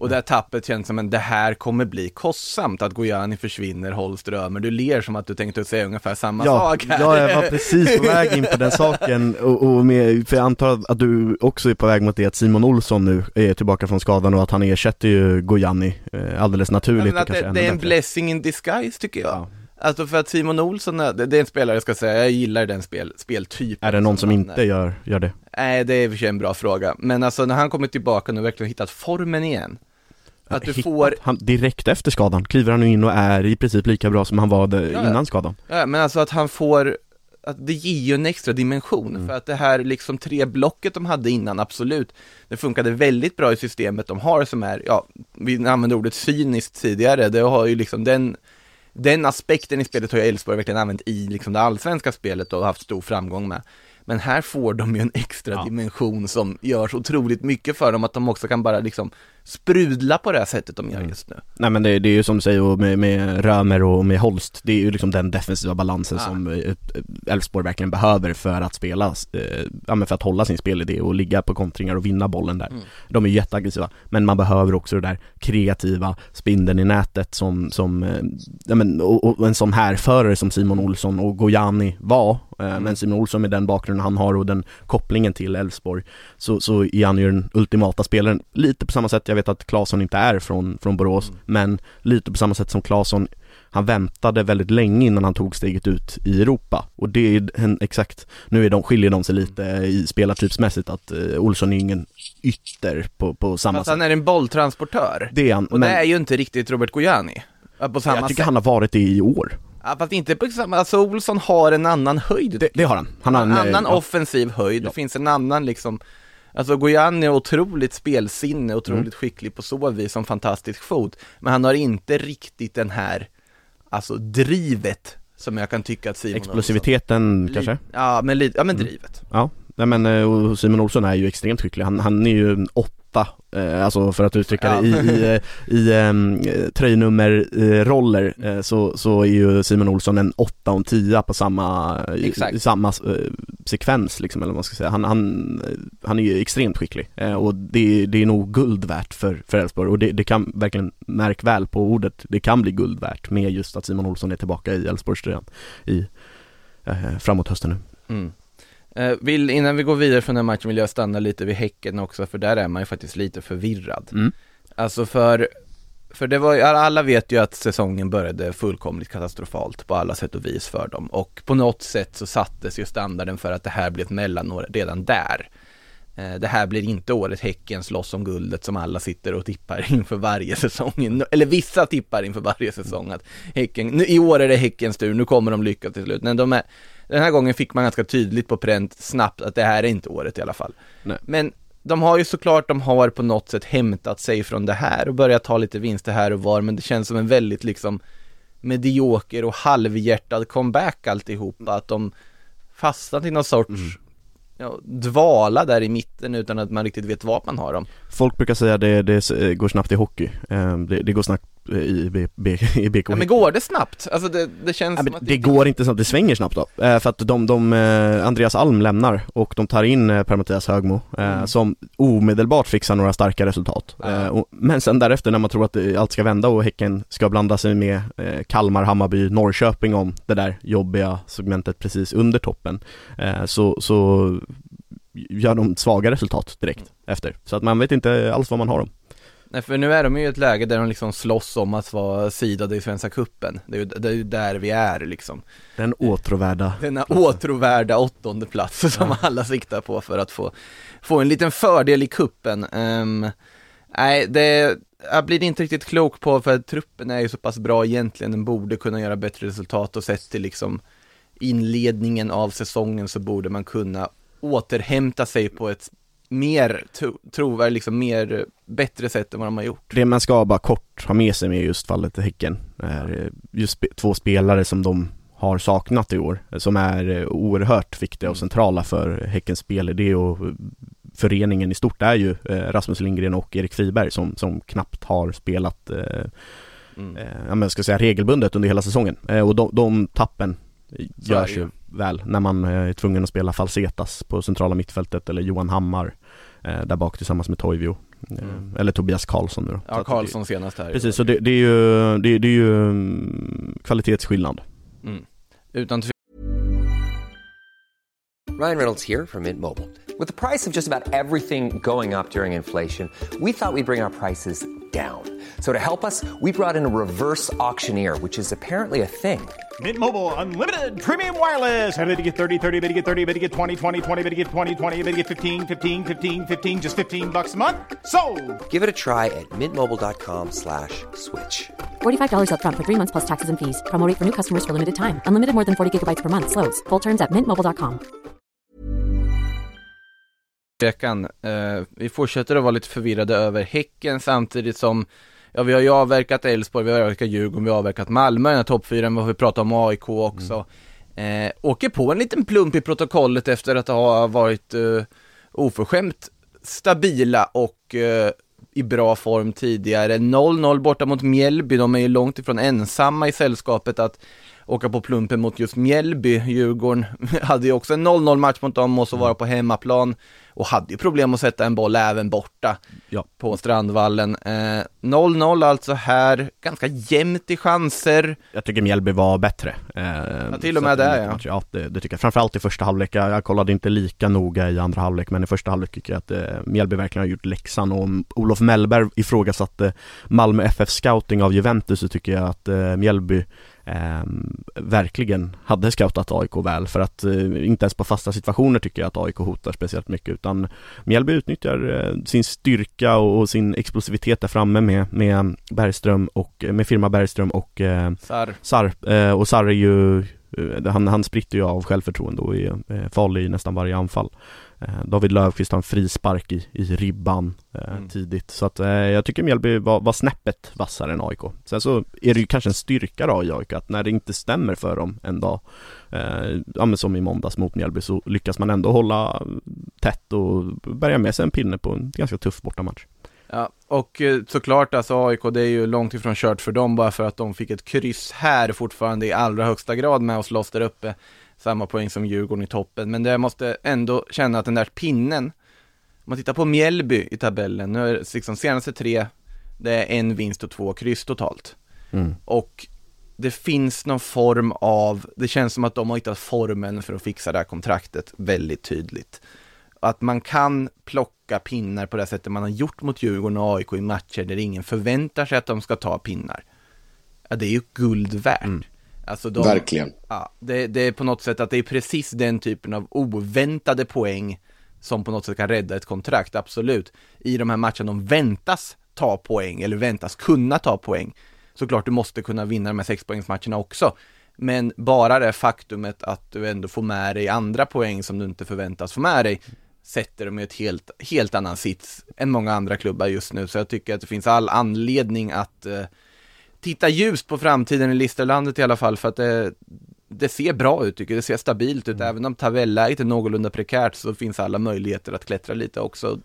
S1: Och det här tappet känns som att det här kommer bli kostsamt, att Gojani försvinner, Holst römer. Du ler som att du tänkte säga ungefär samma
S2: ja,
S1: sak här.
S2: Ja, jag var precis på väg in på den saken och, och med, för jag antar att du också är på väg mot det att Simon Olsson nu är tillbaka från skadan och att han ersätter ju Gojani eh, alldeles naturligt
S1: ja, det, det är en bättre. blessing in disguise tycker jag. Ja. Alltså för att Simon Olsson, det är en spelare jag ska säga, jag gillar den spel, speltypen
S2: Är det någon som, som inte gör, gör det?
S1: Nej, det är i och för sig en bra fråga, men alltså när han kommer tillbaka nu och verkligen hittat formen igen att du får...
S2: Han, direkt efter skadan kliver han nu in och är i princip lika bra som han var ja, innan skadan.
S1: Ja, men alltså att han får, att det ger ju en extra dimension, mm. för att det här liksom tre blocket de hade innan, absolut, det funkade väldigt bra i systemet de har som är, ja, vi använde ordet cyniskt tidigare, det har ju liksom den den aspekten i spelet har ju Elfsborg verkligen använt i liksom det allsvenska spelet och haft stor framgång med. Men här får de ju en extra ja. dimension som gör så otroligt mycket för dem att de också kan bara liksom sprudla på det här sättet de gör mm. just nu.
S2: Nej men det, det är ju som du säger med, med Römer och med Holst, det är ju liksom den defensiva balansen ja. som eh, Elfsborg verkligen behöver för att spela, eh, ja men för att hålla sin spelidé och ligga på kontringar och vinna bollen där. Mm. De är jätteaggressiva, men man behöver också det där kreativa spindeln i nätet som, som eh, ja men och, och en sån här förare som Simon Olsson och Gojani var, mm. men Simon Olsson med den bakgrunden han har och den kopplingen till Elfsborg, så, så är han ju den ultimata spelaren, lite på samma sätt jag vet att Claesson inte är från, från Borås, mm. men lite på samma sätt som Claesson han väntade väldigt länge innan han tog steget ut i Europa och det är en exakt, nu är de, skiljer de sig lite i spelartypsmässigt att eh, Olsson är ingen ytter på, på samma Fast sätt.
S1: han är en bolltransportör.
S2: Det är han.
S1: Och men... det är ju inte riktigt Robert Gojani. På samma
S2: jag tycker
S1: sätt.
S2: han har varit det i år.
S1: Ja, fast inte på samma, alltså Olsson har en annan höjd.
S2: Det, det har han. Han har
S1: en, en annan ja. offensiv höjd, ja. det finns en annan liksom Alltså Gojani är otroligt spelsinne, otroligt mm. skicklig på så vis som fantastisk fot. Men han har inte riktigt den här, alltså drivet som jag kan tycka att Simon
S2: Explosiviteten kanske?
S1: Ja men, ja, men mm. drivet.
S2: Ja, nej men eh, Simon Olsson är ju extremt skicklig. Han, han är ju åtta åtta, eh, alltså för att uttrycka det, i, i, i um, tröjnummerroller eh, så, så är ju Simon Olsson en åtta och en tia på samma, i, i, samma eh, sekvens liksom, eller vad man ska säga. Han, han, han är ju extremt skicklig eh, och det, det är nog guld värt för, för Elfsborg och det, det kan verkligen, märk väl på ordet, det kan bli guld värt med just att Simon Olsson är tillbaka i Elfsborgströjan i, eh, framåt hösten nu. Mm.
S1: Uh, vill, innan vi går vidare från den matchen vill jag stanna lite vid Häcken också, för där är man ju faktiskt lite förvirrad. Mm. Alltså för, för det var alla vet ju att säsongen började fullkomligt katastrofalt på alla sätt och vis för dem. Och på något sätt så sattes ju standarden för att det här blir ett mellanår redan där. Uh, det här blir inte året Häcken slåss om guldet som alla sitter och tippar inför varje säsong. Eller vissa tippar inför varje säsong att Häcken, nu, i år är det Häckens tur, nu kommer de lyckas till slut. Men de är, den här gången fick man ganska tydligt på pränt snabbt att det här är inte året i alla fall. Nej. Men de har ju såklart, de har på något sätt hämtat sig från det här och börjat ta lite vinster här och var, men det känns som en väldigt liksom medioker och halvhjärtad comeback alltihopa, att de fastnat i någon sorts mm. ja, dvala där i mitten utan att man riktigt vet vad man har dem.
S2: Folk brukar säga det, det går snabbt i hockey, eh, det, det går snabbt i, B, B, i BK
S1: ja, Men går det snabbt? Alltså det, det känns
S2: ja, som att det, det går inte snabbt, det svänger snabbt då, eh, för att de, de eh, Andreas Alm lämnar och de tar in eh, Per-Mattias Högmo mm. som omedelbart fixar några starka resultat. Ja. Men sen därefter när man tror att allt ska vända och Häcken ska blanda sig med Kalmar, Hammarby, Norrköping om det där jobbiga segmentet precis under toppen, så, så gör de svaga resultat direkt efter. Så att man vet inte alls vad man har dem.
S1: Nej för nu är de ju i ett läge där de liksom slåss om att vara sidade i Svenska Kuppen. Det är ju det är där vi är liksom.
S2: Den åtråvärda
S1: Denna åtråvärda åttonde plats som ja. alla siktar på för att få, få en liten fördel i kuppen. Um, nej, det jag blir inte riktigt klok på för truppen är ju så pass bra egentligen, den borde kunna göra bättre resultat och sett till liksom inledningen av säsongen så borde man kunna återhämta sig på ett mer trovärdigt, liksom mer bättre sätt än vad de har gjort.
S2: Det man ska bara kort ha med sig med just fallet Häcken är just sp två spelare som de har saknat i år, som är oerhört viktiga och mm. centrala för Häckens spelidé och föreningen i stort är ju Rasmus Lindgren och Erik Friberg som, som knappt har spelat mm. ja, men ska säga regelbundet under hela säsongen. och de, de tappen görs ju väl när man är tvungen att spela Falsetas på centrala mittfältet eller Johan Hammar där bak tillsammans med Toivio. Mm. Eller Tobias Karlsson nu då.
S1: Ja, Karlsson senast här.
S2: Precis, så det, det är ju, det, det är ju mm, kvalitetsskillnad. Mm.
S1: Utan
S4: Ryan Reynolds here from Mint Mobile. With the price of just about everything going up during inflation, we thought we'd bring our prices down. So to help us, we brought in a reverse auctioneer, which is apparently a thing.
S5: Mint Mobile unlimited premium wireless. Ready to get 30, 30, bit to get 30, bit to get 20, 20, 20, bit to get 20, 20, bit to get 15, 15, 15, 15 just 15 bucks a month. So,
S4: Give it a try at mintmobile.com/slash-switch. slash
S6: $45 up front for 3 months plus taxes and fees. Promo for new customers for limited time. Unlimited more than 40 gigabytes per month slows. Full terms at mintmobile.com.
S1: Veckan. Uh, vi fortsätter att vara lite förvirrade över Häcken samtidigt som Ja vi har ju avverkat Elfsborg, vi har avverkat Djurgården, vi har avverkat Malmö i den här toppfyran, vi har pratat om AIK också. Mm. Eh, åker på en liten plump i protokollet efter att ha varit eh, oförskämt stabila och eh, i bra form tidigare. 0-0 borta mot Mjällby, de är ju långt ifrån ensamma i sällskapet att åka på plumpen mot just Mjällby. Djurgården hade ju också en 0-0 match mot dem och så vara på hemmaplan och hade ju problem att sätta en boll även borta ja. på Strandvallen. 0-0 eh, alltså här, ganska jämnt i chanser.
S2: Jag tycker Mjällby var bättre.
S1: Eh, ja, till och med det ja.
S2: Ja, det, det, tycker jag. Framförallt i första halvlek. Jag, jag, kollade inte lika noga i andra halvlek, men i första halvlek tycker jag att eh, Mjällby verkligen har gjort läxan och om Olof Mellberg ifrågasatte Malmö FF scouting av Juventus så tycker jag att eh, Mjällby eh, verkligen hade scoutat AIK väl för att eh, inte ens på fasta situationer tycker jag att AIK hotar speciellt mycket utan Mjällby utnyttjar eh, sin styrka och, och, sin explosivitet där framme med, med Bergström och med firma Bergström och eh,
S1: Sar,
S2: Sar eh, och Sar är ju eh, han, han spritter ju av självförtroende och är farlig i nästan varje anfall. Eh, David Löfqvist har en frispark i, i ribban eh, mm. tidigt så att eh, jag tycker Mjällby var, var snäppet vassare än AIK. Sen så är det ju kanske en styrka då i AIK att när det inte stämmer för dem en dag, eh, ja men som i måndags mot Mjällby så lyckas man ändå hålla tätt och bärga med sig en pinne på en ganska tuff bortamatch.
S1: Ja, och eh, såklart alltså AIK, det är ju långt ifrån kört för dem bara för att de fick ett kryss här fortfarande i allra högsta grad med att slåss där uppe samma poäng som Djurgården i toppen, men det måste ändå känna att den där pinnen, om man tittar på Mjällby i tabellen, nu är liksom senaste tre, det är en vinst och två kryss totalt. Mm. Och det finns någon form av, det känns som att de har hittat formen för att fixa det här kontraktet väldigt tydligt. Att man kan plocka pinnar på det sättet man har gjort mot Djurgården och AIK i matcher där ingen förväntar sig att de ska ta pinnar. Ja, det är ju guld värt. Mm.
S3: Alltså de, Verkligen.
S1: Ja, det, det, är på något sätt att det är precis den typen av oväntade poäng som på något sätt kan rädda ett kontrakt, absolut. I de här matcherna de väntas ta poäng eller väntas kunna ta poäng. Såklart du måste kunna vinna de här sexpoängsmatcherna också. Men bara det faktumet att du ändå får med dig andra poäng som du inte förväntas få med dig sätter dem i ett helt, helt annan sits än många andra klubbar just nu. Så jag tycker att det finns all anledning att eh, titta ljust på framtiden i Listerlandet i alla fall för att det, det ser bra ut tycker jag, det ser stabilt ut. Mm. Även om tabelläget är någorlunda prekärt så finns alla möjligheter att klättra lite också.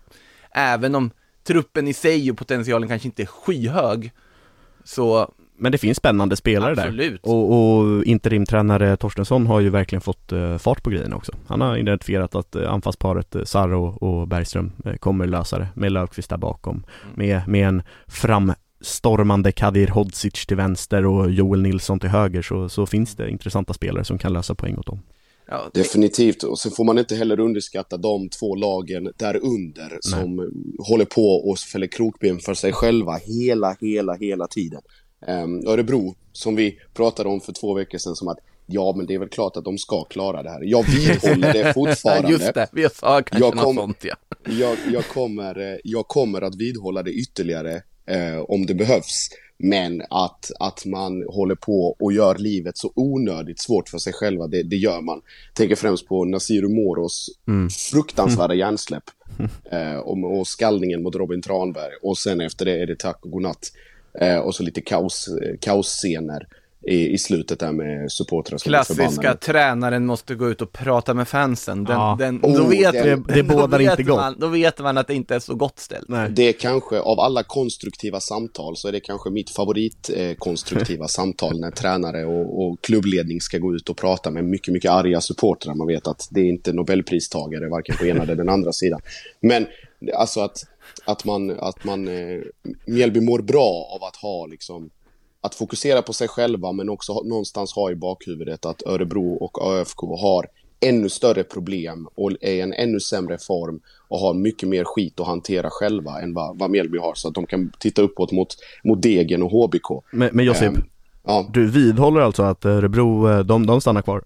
S1: Även om truppen i sig och potentialen kanske inte är skyhög så
S2: men det finns spännande spelare
S1: Absolut.
S2: där. Och, och interimtränare Torstensson har ju verkligen fått uh, fart på grejen också. Han har identifierat att uh, anfallsparet uh, Sarro och Bergström kommer lösa det med Löfqvist där bakom. Mm. Med, med en fram stormande Kadir Hodzic till vänster och Joel Nilsson till höger så, så finns det intressanta spelare som kan lösa poäng åt dem.
S3: Ja, Definitivt, och sen får man inte heller underskatta de två lagen därunder Nej. som håller på och fäller krokben för sig själva hela, hela, hela tiden. Um, Örebro, som vi pratade om för två veckor sedan, som att ja, men det är väl klart att de ska klara det här. Jag vidhåller det fortfarande.
S1: Just det, vi sa kanske jag kom, något sånt ja.
S3: jag, jag, kommer, eh, jag kommer att vidhålla det ytterligare eh, om det behövs. Men att, att man håller på och gör livet så onödigt svårt för sig själva, det, det gör man. Tänker främst på Nasiru Moros mm. fruktansvärda mm. hjärnsläpp. Eh, och, och skallningen mot Robin Tranberg. Och sen efter det är det tack och godnatt. Eh, och så lite kaos, kaosscener i, i slutet där med supportrar som
S1: Klassiska, tränaren måste gå ut och prata med fansen. Den,
S2: Ja.
S1: den,
S3: Oh,
S1: då vet,
S3: den-
S2: det bådar
S1: då vet
S2: inte gott.
S1: Man, då vet man att det inte är så gott ställt.
S2: Nej.
S3: Det är kanske, av alla konstruktiva samtal, så är det kanske mitt favorit eh, konstruktiva samtal när tränare och, och klubbledning ska gå ut och prata med mycket, mycket arga supportrar. Man vet att det är inte Nobelpristagare, varken på ena eller den andra sidan. Men alltså att, att man, att man eh, Mjällby mår bra av att ha liksom att fokusera på sig själva men också någonstans ha i bakhuvudet att Örebro och ÖFK har ännu större problem och är i en ännu sämre form och har mycket mer skit att hantera själva än vad, vad Mjällby har så att de kan titta uppåt mot, mot Degen och HBK.
S2: Men, men Josip,
S3: Ehm, ja,
S2: du vidhåller alltså att Örebro, eh, de, de stannar kvar?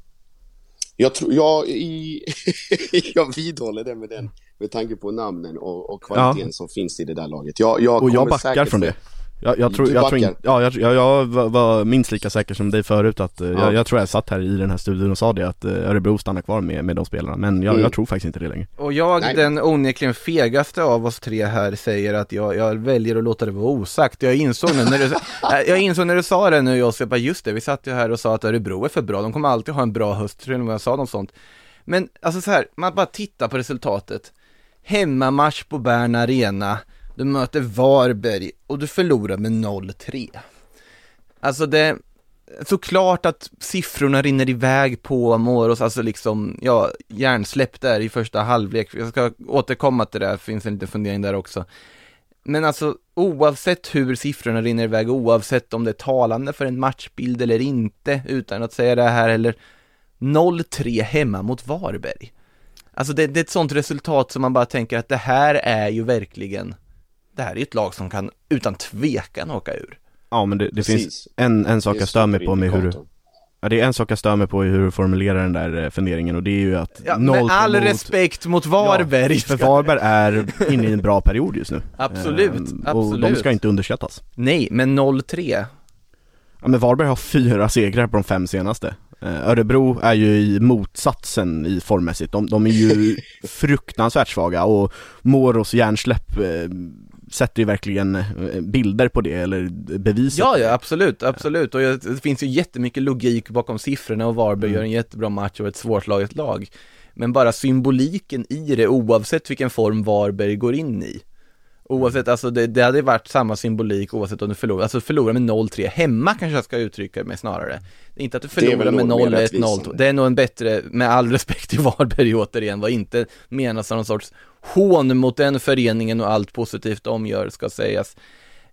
S3: jag, tror, jag, i, jag vidhåller det med, den, med tanke på namnen och, och kvaliteten som finns i det där laget. Jag, jag
S2: Och jag backar
S3: säkert
S2: från det. Jag, jag tror, jag tror inte, ja jag, jag, jag var- minst lika säker som dig förut att, eh,
S3: Ja.
S2: jag, jag tror jag satt här i den här studion och sa det att eh, Örebro stannar kvar med, med de spelarna, men jag,
S3: Mm.
S2: jag tror faktiskt inte det längre.
S1: Och jag,
S3: Nej.
S1: den onekligen fegaste av oss tre här, säger att jag, jag väljer att låta det vara osagt. Jag insåg nu när du, jag insåg när du sa det nu Josip, bara just det, vi satt ju här och sa att Örebro är för bra, de kommer alltid ha en bra höst, tror jag jag sa något sånt. Men alltså så här, man bara tittar på resultatet. Hemmamatch på Bern Arena, du möter Varberg och du förlorar med 0-3. Alltså det, såklart att siffrorna rinner iväg på Moros, alltså liksom, ja, hjärnsläpp där i första halvlek. Jag ska återkomma till det, här, finns en liten fundering där också. Men alltså, oavsett hur siffrorna rinner iväg, oavsett om det är talande för en matchbild eller inte, utan att säga det här eller 0-3 hemma mot Varberg. Alltså det, det är ett sånt resultat som man bara tänker att det här är ju verkligen, det här är ju ett lag som kan utan tvekan åka ur.
S2: Ja men det, det finns en, en sak jag stör mig på med hur du, ja det är en sak jag stör mig på i hur du formulerar den där eh, funderingen och det är ju att
S1: Ja,
S2: noll
S1: med all
S2: mot-
S1: respekt mot Varberg.
S2: Ja, för Varberg är inne i en bra period just nu.
S1: Absolut,
S2: Ehm, Och de
S1: absolut.
S2: ska inte underskattas.
S1: Nej, men 0-3.
S2: Ja men Varberg har fyra segrar på de fem senaste. Eh, Örebro är ju i motsatsen i formmässigt. De, de är ju fruktansvärt svaga och Moros hjärnsläpp eh, sätter ju verkligen eh, bilder på det, eller beviset.
S1: Ja, ja, absolut, absolut. Och det finns ju jättemycket logik bakom siffrorna och Varberg
S2: Mm.
S1: gör en jättebra match och ett svårslaget lag. Men bara symboliken i det, oavsett vilken form Varberg går in i. Oavsett, alltså det, det hade varit samma symbolik oavsett om du förlorar, alltså förlora med 0-3 hemma kanske jag ska uttrycka mig snarare. Det är inte att du förlorar med
S3: nog mer
S1: 0-1, 0
S3: rättvisande.
S1: Det är nog en bättre, med all respekt till Varberg återigen, vad inte menas som någon sorts hån mot den föreningen och allt positivt de gör ska sägas.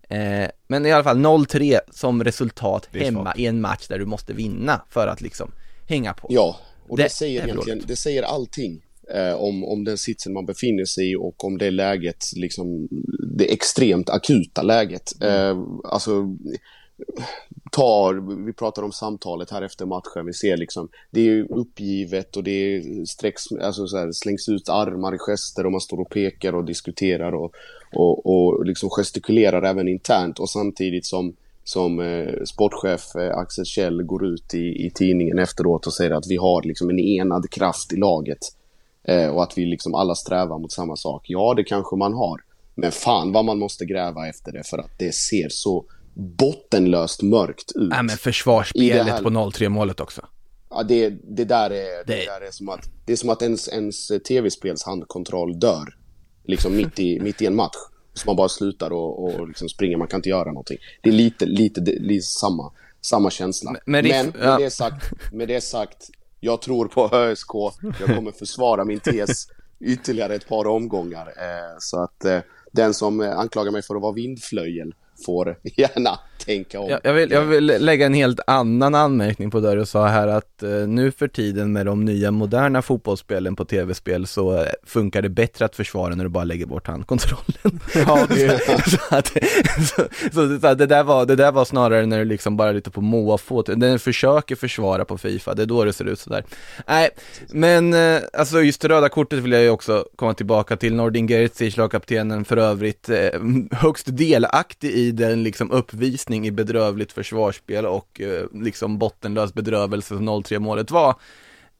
S1: Eh, men i alla fall 0-3 som resultat hemma
S2: svagt.
S1: i en match där du måste vinna för att liksom hänga på.
S3: Ja, och det,
S1: Det
S3: säger egentligen, det säger allting eh, om, om den sitsen man befinner sig i och om det läget, liksom det extremt akuta läget.
S1: Mm.
S3: Eh, alltså, tar, vi pratar om samtalet här efter matchen, vi ser liksom, det är uppgivet och det är sträcks, alltså så här, slängs ut armar i gester och man står och pekar och diskuterar och, och, och liksom gestikulerar även internt och samtidigt som som eh, sportchef eh, Axel Kjell går ut i, i tidningen efteråt och säger att vi har liksom en enad kraft i laget eh, och att vi liksom alla strävar mot samma sak. Ja, det kanske man har, men fan vad man måste gräva efter det för att det ser så bottenlöst mörkt ut.
S1: Nej men försvarsspelet
S3: här-
S1: på 0-3 målet också.
S3: Ja, det, det där är, det...
S1: Det-
S3: där är som att, det är som att ens, ens tv-spels handkontroll dör. Liksom mitt i, mitt i en match. Så man bara slutar och, och liksom springer, man kan inte göra någonting. Det är lite, lite, lite samma, samma känsla.
S1: Men-
S3: Men, med,
S1: ja.
S3: det sagt, med det sagt, jag tror på ÖSK. Jag kommer försvara min tes ytterligare ett par omgångar. Eh, så att eh, den som eh, anklagar mig för att vara vindflöjel får gärna tänka om.
S1: Jag, jag, vill, jag vill lägga en helt annan anmärkning på det du sa här att eh, nu för tiden med de nya moderna fotbollsspelen på tv-spel så eh, funkar det bättre att försvara när du bara lägger bort handkontrollen.
S2: Ja, det,
S1: så, att, så, så, så det, där var, det där var snarare när du liksom bara lite på måfå, den försöker försvara på Fifa, det är då det ser ut sådär. Nej, men eh, alltså just röda kortet vill jag ju också komma tillbaka till, Nordin Gerzic, lagkaptenen för övrigt, eh, högst delaktig i den liksom uppvisning i bedrövligt försvarsspel och eh, liksom bottenlös bedrövelse som 0-3 målet var.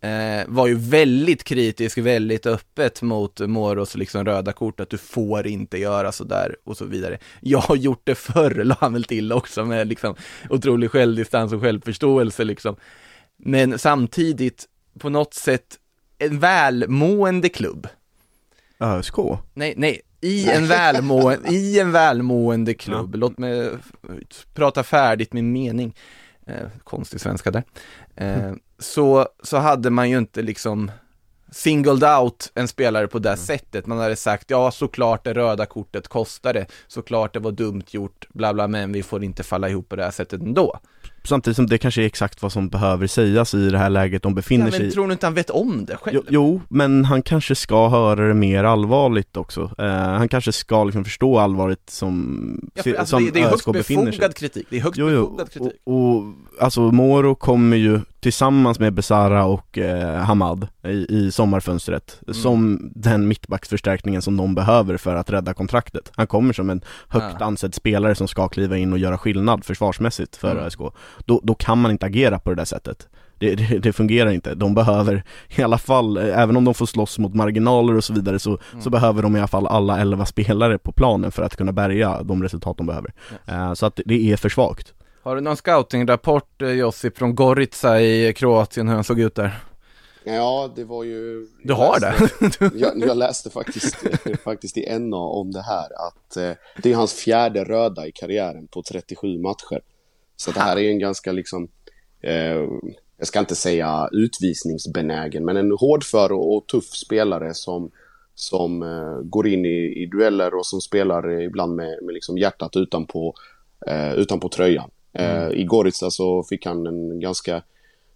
S1: eh, var ju väldigt kritisk, väldigt öppet mot Moros liksom röda kort, att du får inte göra sådär och så vidare. Jag har gjort det förr, la han väl till också med liksom otrolig självdistans och självförståelse liksom. Men samtidigt, på något sätt, en välmående klubb.
S2: ÖSK?
S1: Nej, nej, i en, välmående, i en välmående klubb, låt mig prata färdigt min mening, eh, konstig svenska där, eh, så, så hade man ju inte liksom singled out en spelare på det mm. sättet. Man hade sagt, ja såklart det röda kortet kostade, såklart det var dumt gjort, bla bla, men vi får inte falla ihop på det här sättet ändå.
S2: Samtidigt som det kanske är exakt vad som behöver sägas i det här läget de befinner ja,
S1: men
S2: sig i.
S1: tror du inte han vet om det själv?
S2: Jo, jo, men han kanske ska höra det mer allvarligt också. Uh, han kanske ska liksom förstå allvaret som,
S1: ja, för, alltså, som det, det är högst befogad kritik, det är högst jo, jo, befogad kritik.
S2: Och, och, alltså Moro kommer ju tillsammans med Besara och eh, Hamad i, i sommarfönstret mm. som den mittbacksförstärkningen som de behöver för att rädda kontraktet. Han kommer som en högt ansedd spelare som ska kliva in och göra skillnad försvarsmässigt för mm. ÖSK. Då, då kan man inte agera på det där sättet. Det, det, det, fungerar inte. De behöver i alla fall, eh, även om de får slåss mot marginaler och så vidare så, mm. så behöver de i alla fall alla 11 spelare på planen för att kunna bärga de resultat de behöver. Yes. Uh, så att det är för svagt.
S1: Har du någon scoutingrapport eh, Josip från Gorica i Kroatien hur han såg ut där?
S3: Ja, det var ju...
S1: Du har
S3: läste, det? jag, jag, läste faktiskt, faktiskt i NA om det här att eh, det är hans fjärde röda i karriären på 37 matcher. Så det här är en ganska liksom, eh, jag ska inte säga utvisningsbenägen, men en hårdför och, och tuff spelare som, som eh, går in i, i dueller och som spelar ibland med, med liksom hjärtat utanpå, eh, utanpå tröjan. Eh, mm. I Gorica så fick han en ganska,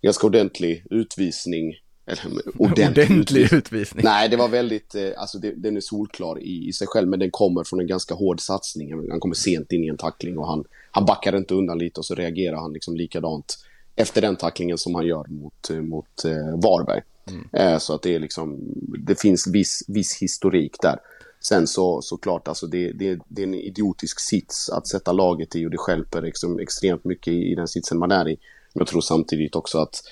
S3: ganska ordentlig utvisning.
S1: Eller, ordentlig, ordentlig utvisning.
S3: Nej, det var väldigt, eh, alltså det, den är solklar i, i sig själv, men den kommer från en ganska hård satsning. Han kommer sent in i en tackling och han, han backar inte undan lite och så reagerar han liksom likadant efter den tacklingen som han gör mot, eh, mot eh, Varberg. Mm. så att det är liksom, det finns viss, viss historik där. Sen så såklart, alltså det, det, det är en idiotisk sits att sätta laget i och det skälper liksom extremt mycket i, i den sitsen man är i. Men jag tror samtidigt också att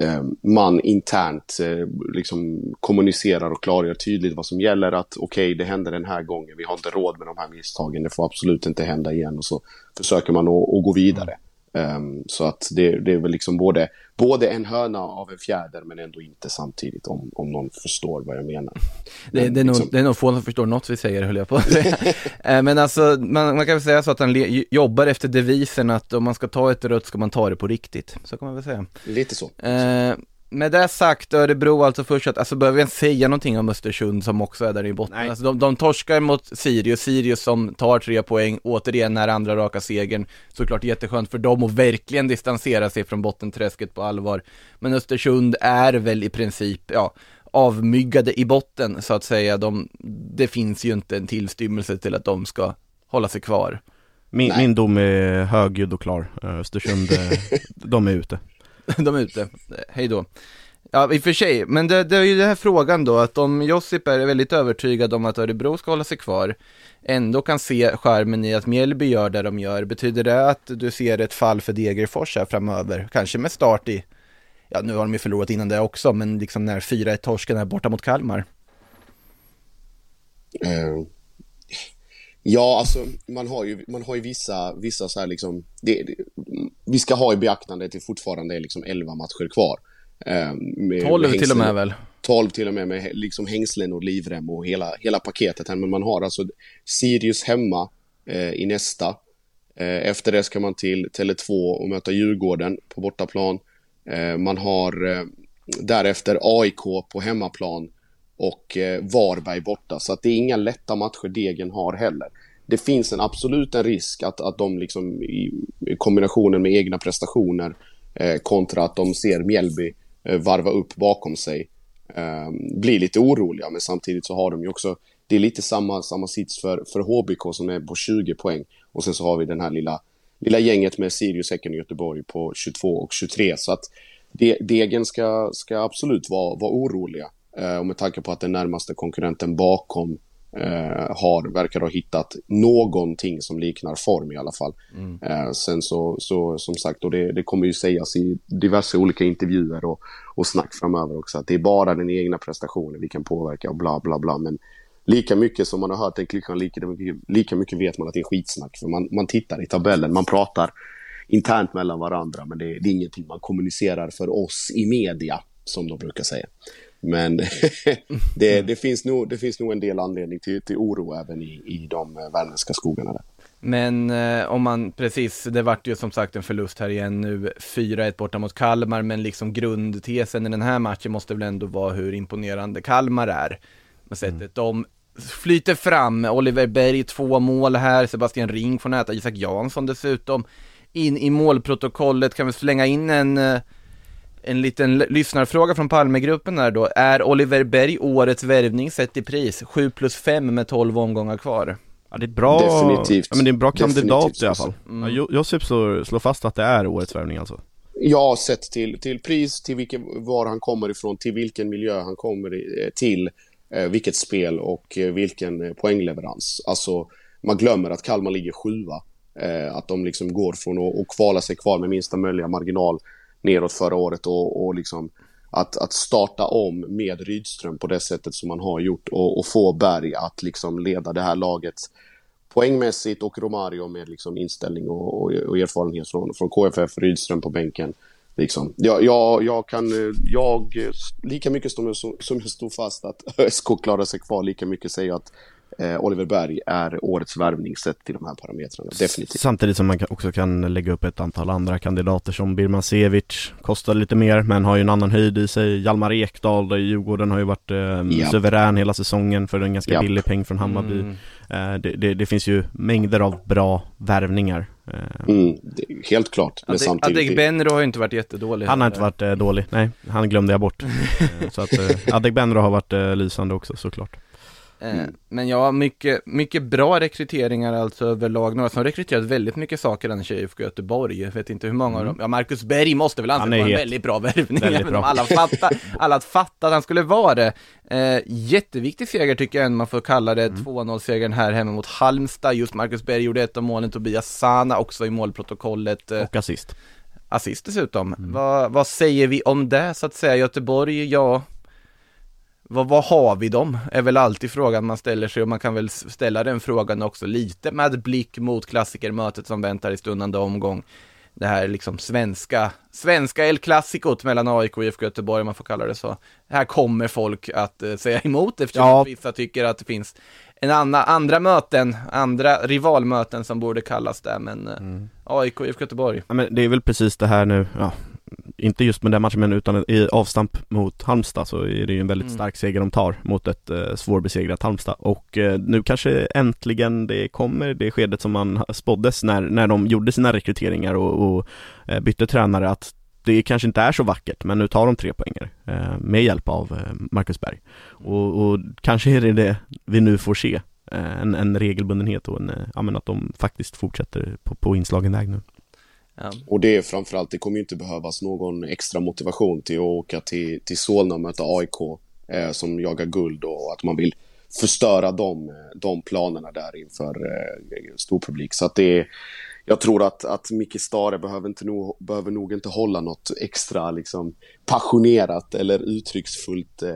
S3: eh, man internt eh, liksom kommunicerar och klargör tydligt vad som gäller. Att okej, okay, det händer den här gången, vi har inte råd med de här misstagen, det får absolut inte hända igen. Och så försöker man att, att gå vidare. Um, så att det, det, är väl liksom både, både en höna av en fjäder men ändå inte samtidigt om, om någon förstår vad jag menar.
S1: Det, men, det, är, liksom... nog, det är nog få som förstår något vi säger höll jag på att säga. Eh, men alltså man, man, kan väl säga så att han jobbar efter devisen att om man ska ta ett rött ska man ta det på riktigt. Så kan man väl säga.
S3: Lite så.
S1: Uh, med det sagt, Örebro alltså först att, alltså behöver vi ens säga någonting om Östersund som också är där i botten? Alltså de, de torskar mot Sirius, Sirius som tar tre poäng, återigen när andra raka segern, såklart jätteskönt för dem att verkligen distansera sig från bottenträsket på allvar. Men Östersund är väl i princip, ja, avmyggade i botten så att säga. De, det finns ju inte en tillstymmelse till att de ska hålla sig kvar.
S2: Min, min dom är högljudd och klar. Östersund, eh, de är ute.
S1: de är ute, hej då. Ja, i och för sig, men det, det är ju den här frågan då, att om Josip är väldigt övertygad om att Örebro ska hålla sig kvar, ändå kan se skärmen i att Mjällby gör det de gör, betyder det att du ser ett fall för Degerfors här framöver? Kanske med start i, ja nu har de ju förlorat innan det också, men liksom när 4-1 torsken är borta mot Kalmar.
S3: Mm. Ja, alltså man har ju, man har ju vissa, vissa så här liksom, det, det, vi ska ha i beaktande att det fortfarande är liksom 11 matcher kvar.
S1: Eh, med, 12 med till och med väl?
S3: 12 till och med med liksom hängslen och livrem och hela, hela paketet här. Men man har alltså Sirius hemma eh, i nästa. Eh, efter det ska man till Tele2 och möta Djurgården på bortaplan. Eh, man har eh, därefter AIK på hemmaplan och eh, Varberg borta. Så att det är inga lätta matcher Degen har heller. Det finns en absolut en risk att, att de liksom i, i kombinationen med egna prestationer eh, kontra att de ser Mjällby eh, varva upp bakom sig eh, blir lite oroliga. Men samtidigt så har de ju också, det är lite samma, samma sits för, för HBK som är på 20 poäng. Och sen så har vi den här lilla, lilla gänget med Sirius, Häcken och Göteborg på 22 och 23. Så att Degen ska, ska absolut vara, vara oroliga. Eh, och med tanke på att den närmaste konkurrenten bakom Eh, har, verkar ha hittat någonting som liknar form i alla fall. Mm. Eh, sen så, så, som sagt, och det, det kommer ju sägas i diverse olika intervjuer och, och snack framöver också, att det är bara den egna prestationen vi kan påverka och bla bla bla. Men lika mycket som man har hört den klyschan, lika, lika mycket vet man att det är skitsnack. För man, man tittar i tabellen, man pratar internt mellan varandra, men det, det är ingenting man kommunicerar för oss i media, som de brukar säga. Men det, det, finns nog, det finns nog en del anledning till, till oro även i, i de eh, värmländska skogarna. Där.
S1: Men eh, om man, precis, det vart ju som sagt en förlust här igen nu, 4-1 borta mot Kalmar, men liksom grundtesen i den här matchen måste väl ändå vara hur imponerande Kalmar är. Med sättet mm. de flyter fram, Oliver Berg två mål här, Sebastian Ring får näta, Isak Jansson dessutom. In i målprotokollet kan vi slänga in en eh, en liten lyssnarfråga från Palmegruppen här då. Är Oliver Berg årets värvning sett i pris? 7 plus 5 med 12 omgångar kvar.
S2: Ja, det är bra,
S3: Definitivt.
S2: Ja, men det är en bra kandidat i alla fall. Mm. Ja, Josip slår, slår fast att det är årets värvning alltså.
S3: Ja, sett till, till pris, till vilken, var han kommer ifrån, till vilken miljö han kommer eh, till, eh, vilket spel och eh, vilken poängleverans. Alltså, man glömmer att Kalmar ligger sjua. Eh, att de liksom går från att, att kvala sig kvar med minsta möjliga marginal neråt förra året och, och liksom att, att starta om med Rydström på det sättet som man har gjort och, och få Berg att liksom leda det här laget poängmässigt och Romario med liksom inställning och, och, och erfarenhet från, från KFF, Rydström på bänken. Liksom. Jag, jag, jag kan, jag, lika mycket som som jag stod fast att ÖSK klarar sig kvar, lika mycket säger jag att eh, Oliver Berg är årets värvning sett till de här parametrarna, definitivt.
S2: Samtidigt som man också kan lägga upp ett antal andra kandidater som Birman Sevic, kostar lite mer men har ju en annan höjd i sig. Hjalmar Ekdal i Djurgården har ju varit eh, yep. suverän hela säsongen för en ganska yep. billig peng från Hammarby. Mm. Eh, det, det, det, finns ju mängder av bra värvningar.
S3: Eh. Mm, helt klart.
S1: Men Adek, samtidigt... Adegbenro har ju inte varit jättedålig.
S2: Han har inte varit eh, dålig, nej. Han glömde jag bort. Eh, så att eh, Adegbenro har varit eh, lysande också såklart.
S1: Eh, mm. Men ja, mycket, mycket bra rekryteringar alltså överlag. Några som rekryterat väldigt mycket saker än IFK Göteborg. Jag vet inte hur många mm. av dem. Ja, Marcus Berg måste väl anses vara en väldigt bra värvning. Väldigt bra. Alla fattar, alla fattar att han skulle vara det. Eh, jätteviktig seger tycker jag man får kalla det. Mm. 2-0-segern här hemma mot Halmstad. Just Marcus Berg gjorde ett av målen. Tobias Sana också i målprotokollet.
S2: Eh, Och assist.
S1: Assist dessutom. Mm. Vad, vad säger vi om det så att säga? Göteborg, ja vad, vad har vi dem? Är väl alltid frågan man ställer sig och man kan väl ställa den frågan också lite med blick mot klassikermötet som väntar i stundande omgång. Det här liksom svenska, svenska El Clasicot mellan AIK och IFK Göteborg, om man får kalla det så. Här kommer folk att uh, säga emot eftersom ja. vissa tycker att det finns en anna, andra möten, andra rivalmöten som borde kallas det, men uh, mm. AIK och IFK Göteborg.
S2: Ja, men det är väl precis det här nu, ja, inte just med den matchen men utan i avstamp mot Halmstad så är det ju en väldigt mm. stark seger de tar mot ett eh, svårbesegrat Halmstad och eh, nu kanske äntligen det kommer det skedet som man spåddes när, när de gjorde sina rekryteringar och, och eh, bytte tränare att det kanske inte är så vackert men nu tar de tre poänger eh, med hjälp av eh, Marcus Berg och, och, kanske är det det vi nu får se eh, en, en regelbundenhet och en, ja men att de faktiskt fortsätter på, på inslagen väg nu.
S3: Ja. Och det är framförallt, det kommer ju inte behövas någon extra motivation till att åka till, till Solna och möta AIK eh, som jagar guld och att man vill förstöra de, eh, de planerna där inför eh, storpublik. Så att det är, jag tror att, att Micke Stare behöver, inte nog, behöver nog inte hålla något extra liksom, passionerat eller uttrycksfullt eh,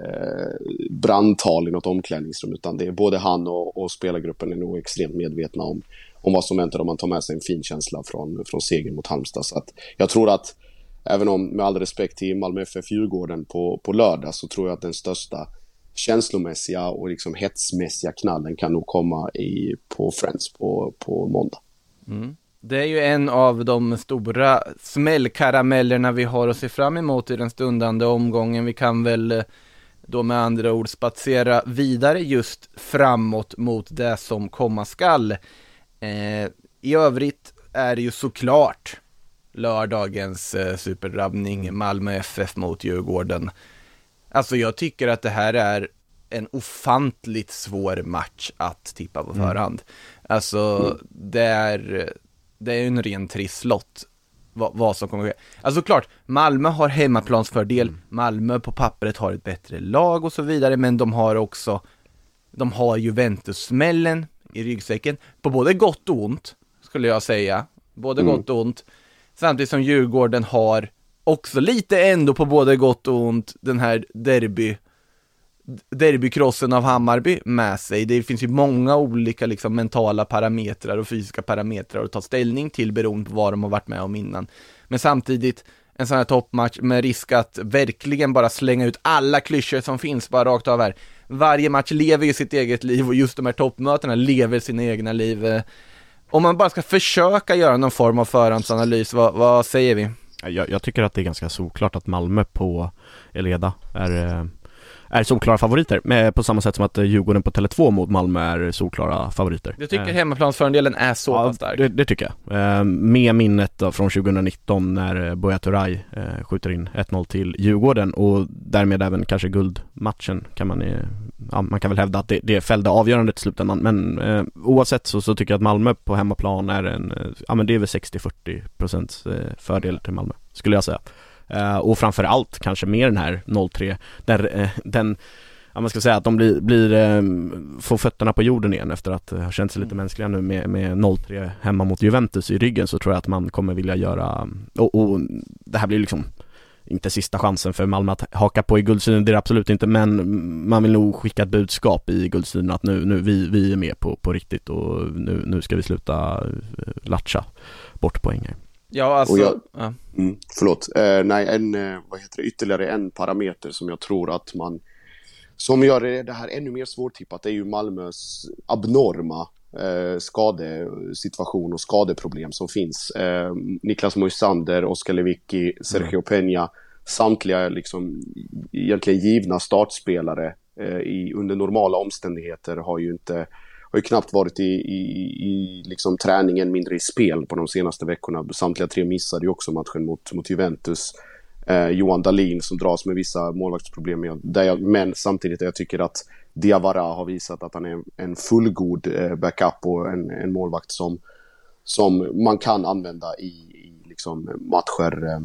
S3: brandtal i något omklädningsrum utan det är både han och, och spelargruppen är nog extremt medvetna om om vad som väntar om man tar med sig en fin känsla från, från segern mot Halmstad. Så att jag tror att, även om med all respekt till Malmö FF Djurgården på, på lördag, så tror jag att den största känslomässiga och liksom hetsmässiga knallen kan nog komma i, på Friends på, på måndag.
S1: Mm. Det är ju en av de stora smällkaramellerna vi har att se fram emot i den stundande omgången. Vi kan väl eh, då med andra ord spatsera vidare just framåt mot det som komma skall. Eh, I övrigt är det ju såklart lördagens eh, superdrabbning Malmö FF mot Djurgården. Alltså jag tycker att det här är en ofantligt svår match att tippa på mm. förhand. Alltså mm. det är, det är en ren trisslott vad, vad, som kommer att ske. Alltså klart, Malmö har hemmaplansfördel, mm. Malmö på pappret har ett bättre lag och så vidare, men de har också De har Juventus-smällen i ryggsäcken, på både gott och ont, skulle jag säga. Både
S3: Mm.
S1: gott och ont. Samtidigt som Djurgården har också lite ändå på både gott och ont den här derby derbykrossen av Hammarby med sig. Det finns ju många olika liksom mentala parametrar och fysiska parametrar att ta ställning till beroende på vad de har varit med om innan. Men samtidigt, en sån här toppmatch med risk att verkligen bara slänga ut alla klyschor som finns bara rakt av här. Varje match lever ju sitt eget liv och just de här toppmötena lever sina egna liv. Eh, om man bara ska försöka göra någon form av förhandsanalys, vad, vad säger vi?
S2: Jag, jag tycker att det är ganska solklart att Malmö på Eleda är, eh, är solklara favoriter. Med, på samma sätt som att eh, Djurgården på Tele2 mot Malmö är solklara favoriter.
S1: Jag tycker
S2: Eh,
S1: hemmaplansfördelen är så
S2: ja,
S1: pass stark.
S2: det, det tycker jag. Eh, med minnet då från 2019 när eh, Buya Turay eh, skjuter in 1-0 till Djurgården och därmed även kanske guldmatchen kan man, eh, ja, man kan väl hävda att det, det fällde avgörandet i slutändan men eh, oavsett så, så tycker jag att Malmö på hemmaplan är en, eh, ja men det är väl 60-40 procents eh, fördel till Malmö, skulle jag säga. Eh, och framför allt kanske mer den här 0-3, där eh, den Ja man ska säga att de blir, blir eh, får fötterna på jorden igen efter att ha känt sig lite mänskliga nu med, med 0-3 hemma mot Juventus i ryggen så tror jag att man kommer vilja göra, och, och det här blir liksom inte sista chansen för Malmö att haka på i guldstriden, det är det absolut inte men man vill nog skicka ett budskap i guldstriden att nu, nu vi, vi är med på, på riktigt och nu, nu ska vi sluta eh, latcha bort poäng här.
S1: Ja, alltså,
S3: jag-
S1: ja.
S3: Mm, förlåt. Eh, nej, en, eh, vad heter det, ytterligare en parameter som jag tror att man som gör det, det här ännu mer svårtippat är ju Malmös abnorma eh, skadesituation och skadeproblem som finns. Eh, Niklas Moisander, Oskar Lewicki, Sergio Peña, samtliga liksom egentligen givna startspelare eh, i, under normala omständigheter har ju inte har ju knappt varit i, i, i liksom träningen, mindre i spel på de senaste veckorna. Samtliga tre missade ju också matchen mot, mot Juventus. Eh, Johan Dahlin som dras med vissa målvaktsproblem. Jag, men samtidigt jag tycker att Diawara har visat att han är en fullgod eh, backup och en, en målvakt som, som man kan använda i, i liksom matcher eh,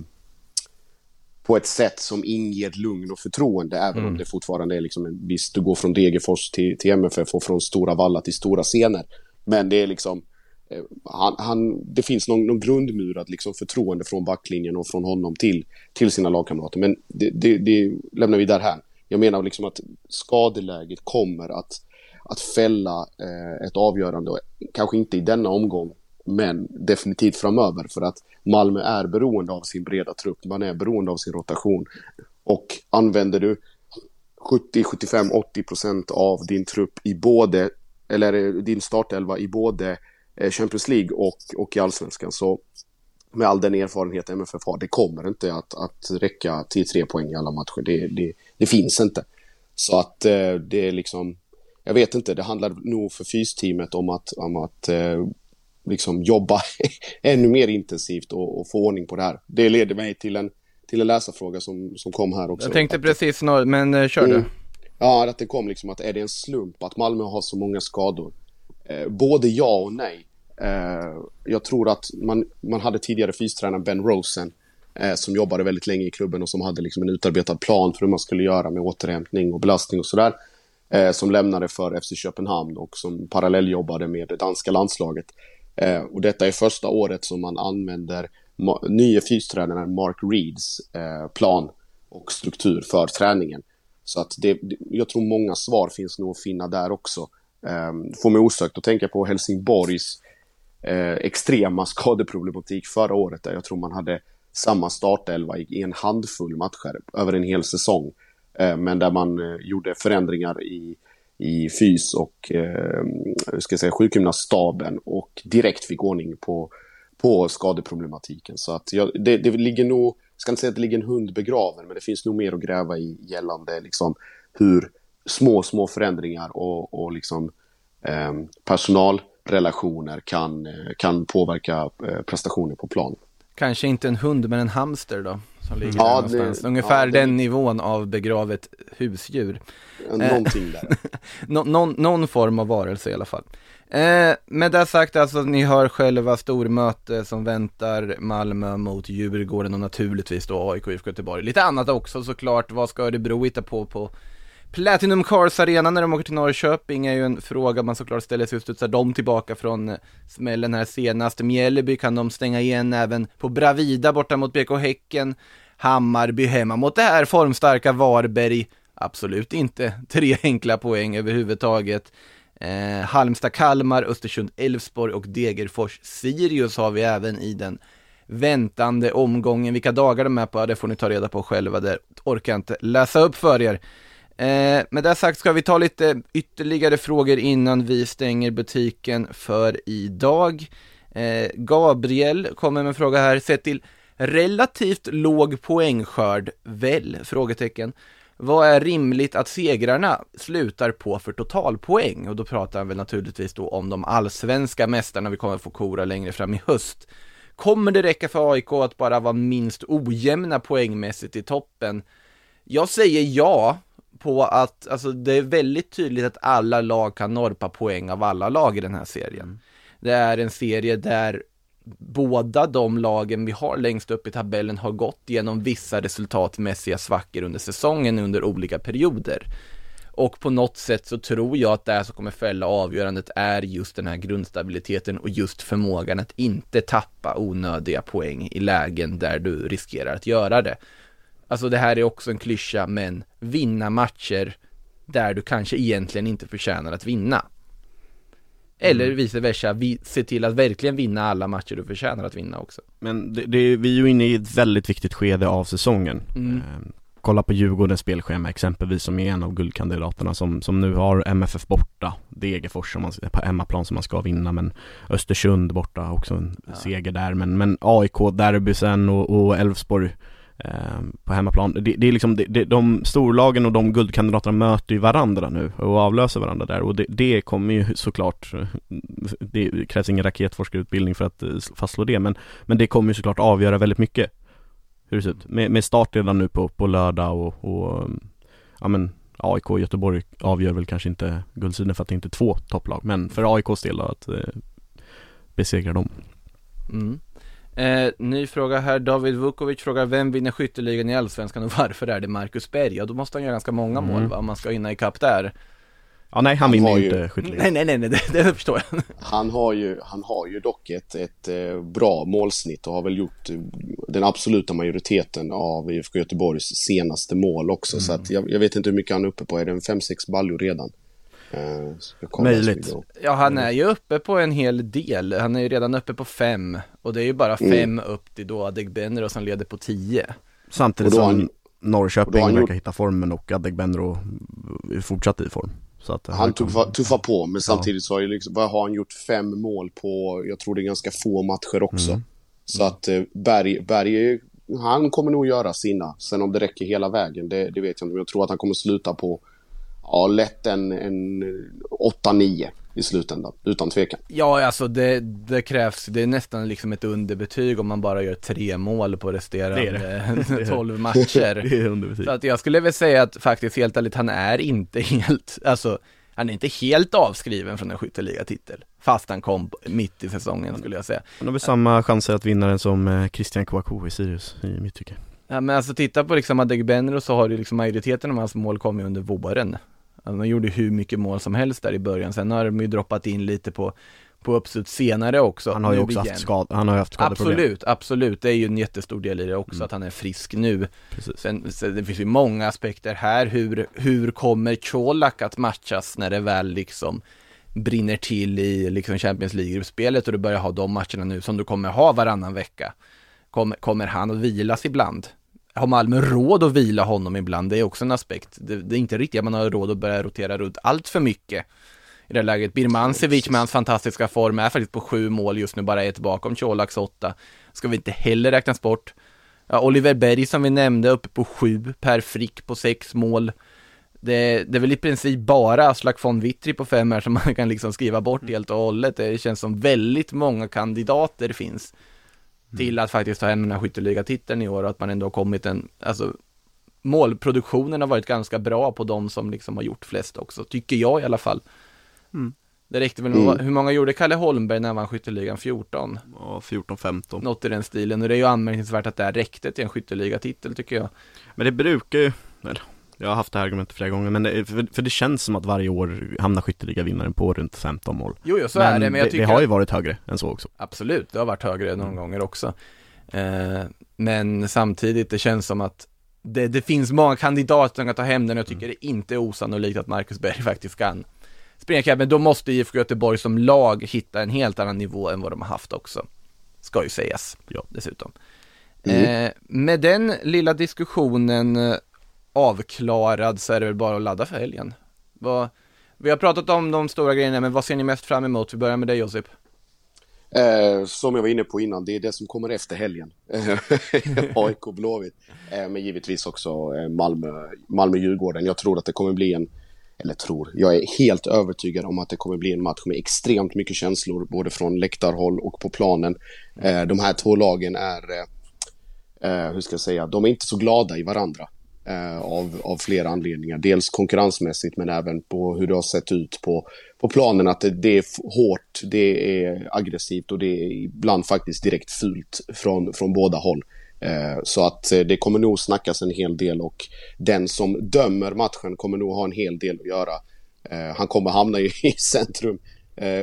S3: på ett sätt som inger lugn och förtroende, även om det fortfarande är liksom en viss, du går från Degerfors till, till MFF och från stora valla till stora scener. Men det är liksom, eh, han, han, det finns någon, någon grundmurad liksom förtroende från backlinjen och från honom till, till sina lagkamrater. Men det, det, det lämnar vi där här. Jag menar liksom att skadeläget kommer att, att fälla eh, ett avgörande, kanske inte i denna omgång, men definitivt framöver för att Malmö är beroende av sin breda trupp, man är beroende av sin rotation. Och använder du 70, 75, 80 procent av din trupp i både, eller eh, din startelva i både eh, Champions League och, och i Allsvenskan så med all den erfarenhet MFF har, det kommer inte att, att räcka till tre poäng i alla matcher. Det, det, det finns inte. Så att eh, det är liksom, jag vet inte, det handlar nog för fysteamet om att, om att liksom jobba ännu mer intensivt och, och få ordning på det här. Det leder mig till en, till en läsarfråga som, som kom här också.
S1: Jag tänkte precis nå, men eh, kör du.
S3: Mm. Ja, att det kom liksom att är det en slump att Malmö har så många skador? Eh, både ja och nej. Eh, jag tror att man, man hade tidigare fystränaren Ben Rosen eh, som jobbade väldigt länge i klubben och som hade liksom en utarbetad plan för hur man skulle göra med återhämtning och belastning och sådär. Eh, som lämnade för FC Köpenhamn och som parallelljobbade med det danska landslaget. Eh, och detta är första året som man använder ma- nya fystränaren Mark Reeds eh, plan och struktur för träningen. Så att det, jag tror många svar finns nog att finna där också. Eh, får mig osökt att tänka på Helsingborgs eh, extrema skadeproblematik förra året där jag tror man hade samma startelva i, en handfull matcher över en hel säsong. Eh, men där man eh, gjorde förändringar i, i fys och eh, ska jag säga, sjukgymnaststaben och direkt fick ordning på, på skadeproblematiken. Så att jag, det, det ligger nog, jag ska inte säga att det ligger en hund begraven, men det finns nog mer att gräva i gällande liksom hur små, små förändringar och, och liksom eh, personalrelationer kan, eh, kan påverka eh, prestationer på plan.
S1: Kanske inte en hund, men en hamster då, som ligger
S3: Ja,
S1: där
S3: det-
S1: någonstans. Ungefär
S3: ja, det-
S1: den nivån av begravet husdjur.
S3: Någonting där.
S1: Nå- någon, någon form av varelse i alla fall. Eh, med det sagt, alltså ni hör själva stormöte som väntar Malmö mot Djurgården och naturligtvis då AIK IFK Göteborg. Lite annat också såklart, vad ska Örebro hitta på på Platinum Cars Arena när de åker till Norrköping är ju en fråga man såklart ställer sig, studsar de tillbaka från smällen här senast? Mjällby kan de stänga igen även på Bravida borta mot BK Häcken. Hammarby hemma mot det här formstarka Varberg. Absolut inte tre enkla poäng överhuvudtaget. Eh, Halmstad, Kalmar, Östersund, Elfsborg och Degerfors, Sirius har vi även i den väntande omgången. Vilka dagar de är på, det får ni ta reda på själva, det orkar jag inte läsa upp för er. Eh, med det sagt ska vi ta lite ytterligare frågor innan vi stänger butiken för idag. Eh, Gabriel kommer med en fråga här, sett till relativt låg poängskörd, väl? Frågetecken. Vad är rimligt att segrarna slutar på för totalpoäng? Och då pratar han väl naturligtvis då om de allsvenska mästarna vi kommer få kora längre fram i höst. Kommer det räcka för AIK att bara vara minst ojämna poängmässigt i toppen? Jag säger ja, på att alltså, det är väldigt tydligt att alla lag kan norpa poäng av alla lag i den här serien. Det är en serie där båda de lagen vi har längst upp i tabellen har gått genom vissa resultatmässiga svackor under säsongen under olika perioder. Och på något sätt så tror jag att det som kommer fälla avgörandet är just den här grundstabiliteten och just förmågan att inte tappa onödiga poäng i lägen där du riskerar att göra det. Alltså det här är också en klyscha, men vinna matcher där du kanske egentligen inte förtjänar att vinna. Eller mm. vice versa, vi, se till att verkligen vinna alla matcher du förtjänar att vinna också.
S2: Men det, det, vi är ju inne i ett väldigt viktigt skede av säsongen. Mm. Eh, kolla på Djurgårdens spelschema exempelvis som är en av guldkandidaterna som, som nu har MFF borta, Degerfors som man, på hemmaplan som man ska vinna men Östersund borta också en ja. seger där men, men AIK, derby sen och Elfsborg Ehm, på hemmaplan. Det, det är liksom, det, det, de storlagen och de guldkandidaterna möter ju varandra nu och avlöser varandra där och det, det kommer ju såklart Det krävs ingen raketforskarutbildning för att eh, fastslå det men Men det kommer ju såklart avgöra väldigt mycket Hur det ser ut, med, med start redan nu på, på lördag och, och Ja men AIK och Göteborg avgör väl kanske inte guldsidan för att det inte är två topplag men för AIKs del då att eh, besegra dem
S1: mm. Eh, ny fråga här, David Vukovic frågar vem vinner skytteligan i Allsvenskan och varför är det Marcus Berg? Ja, då måste han göra ganska många mm. mål va, om man ska hinna ikapp där.
S2: Ja nej, han, han vinner ju inte skytteligan.
S1: Nej, nej, nej, det, det förstår jag.
S3: Han har ju, han har ju dock ett, ett eh, bra målsnitt och har väl gjort eh, den absoluta majoriteten av IFK Göteborgs senaste mål också. Mm. Så att jag, jag, vet inte hur mycket han är uppe på, är det en 5-6 baljor redan?
S2: Eh, Möjligt.
S1: Ja, han är ju uppe på en hel del. Han är ju redan uppe på fem. Och det är ju bara mm. fem mm. upp till då Adegbenro som leder på tio.
S2: Samtidigt som han, Norrköping verkar gjort... hitta formen och Adegbenro är fortsatt i form.
S3: Så att han tuffar, tuffar på, men samtidigt så har, ju liksom, har han gjort fem mål på, jag tror det är ganska få matcher också. Mm. Så att eh, Berg, Berg, han kommer nog göra sina. Sen om det räcker hela vägen, det, det vet jag inte. Jag tror att han kommer sluta på ja, lätt en, en 8-9 i slutändan, utan tvekan.
S1: Ja, alltså det, det, krävs, det är nästan liksom ett underbetyg om man bara gör tre mål på resterande det det. 12 matcher. det är underbetyg. Så att jag skulle väl säga att faktiskt helt ärligt, han är inte helt, alltså han är inte helt avskriven från en skytteligatitel. Fast han kom mitt i säsongen skulle jag säga.
S2: Han har väl samma chanser att vinna den som eh, Christian Kouakou i Sirius i mitt tycke.
S1: Ja men alltså titta på liksom Adegbenro så har ju liksom majoriteten av hans mål kommit under våren. Alltså, man gjorde hur mycket mål som helst där i början, sen har de ju droppat in lite på på uppslut senare också.
S2: Han har ju också haft skad, han har haft
S1: skadeproblem. Absolut, absolut. Det är ju en jättestor del i det också, mm. att han är frisk nu. Sen, sen, det finns ju många aspekter här. Hur, hur kommer Colak att matchas när det väl liksom brinner till i liksom Champions League-gruppspelet och du börjar ha de matcherna nu som du kommer ha varannan vecka? Kommer, kommer han att vilas ibland? Har Malmö råd att vila honom ibland? Det är också en aspekt. Det, det är inte riktigt att man har råd att börja rotera runt allt för mycket i det här läget. Birmancevic med hans fantastiska form är faktiskt på sju mål just nu, bara ett bakom Colaks åtta. Ska vi inte heller räknas bort. Ja, Oliver Berg som vi nämnde uppe på sju, Per Frick på sex mål. Det, det är väl i princip bara Aslak von Witry på fem här som man kan liksom skriva bort helt och hållet. Det känns som väldigt många kandidater finns till att faktiskt ta hem den här skytteligatiteln i år och att man ändå har kommit en, alltså målproduktionen har varit ganska bra på de som liksom har gjort flest också, tycker jag i alla fall. Mm. Det räckte väl, mm. hur många gjorde Kalle Holmberg när han vann skytteligan? 14?
S2: Ja, 14-15.
S1: Något i den stilen, och det är ju anmärkningsvärt att det här räckte till en skytteligatitel tycker jag.
S2: Men det brukar ju, eller Jag har haft det här argumentet flera gånger, men det, för, för det känns som att varje år hamnar skytteligavinnaren på runt 15 mål.
S1: Jo, jo så är det, men jag tycker
S2: det har ju varit högre än så också.
S1: Absolut, det har varit högre någon gånger också. Eh, men samtidigt, det känns som att det, det finns många kandidater som kan ta hem den och jag tycker det inte är osannolikt att Marcus Berg faktiskt kan springa ikapp, men då måste IFK Göteborg som lag hitta en helt annan nivå än vad de har haft också. Ska ju sägas,
S2: Ja.
S1: dessutom. Eh, med den lilla diskussionen eh, avklarad så är det väl bara att ladda för helgen. Vad, vi har pratat om de stora grejerna, men vad ser ni mest fram emot? Vi börjar med dig Josip.
S3: Eh, som jag var inne på innan, det är det som kommer efter helgen. AIK Blåvitt. Eh, men givetvis också eh, Malmö, Malmö-Djurgården. Jag tror att det kommer bli en, eller tror, jag är helt övertygad om att det kommer bli en match med extremt mycket känslor, både från läktarhåll och på planen. Eh, de här två lagen är, eh, eh, hur ska jag säga, de är inte så glada i varandra. Eh, av, av flera anledningar. Dels konkurrensmässigt men även på hur det har sett ut på, på planen. Att det, det är hårt, det är aggressivt och det är ibland faktiskt direkt fult från, från båda håll. Eh, så att eh, det kommer nog snackas en hel del och den som dömer matchen kommer nog ha en hel del att göra. Eh, han kommer hamna i, centrum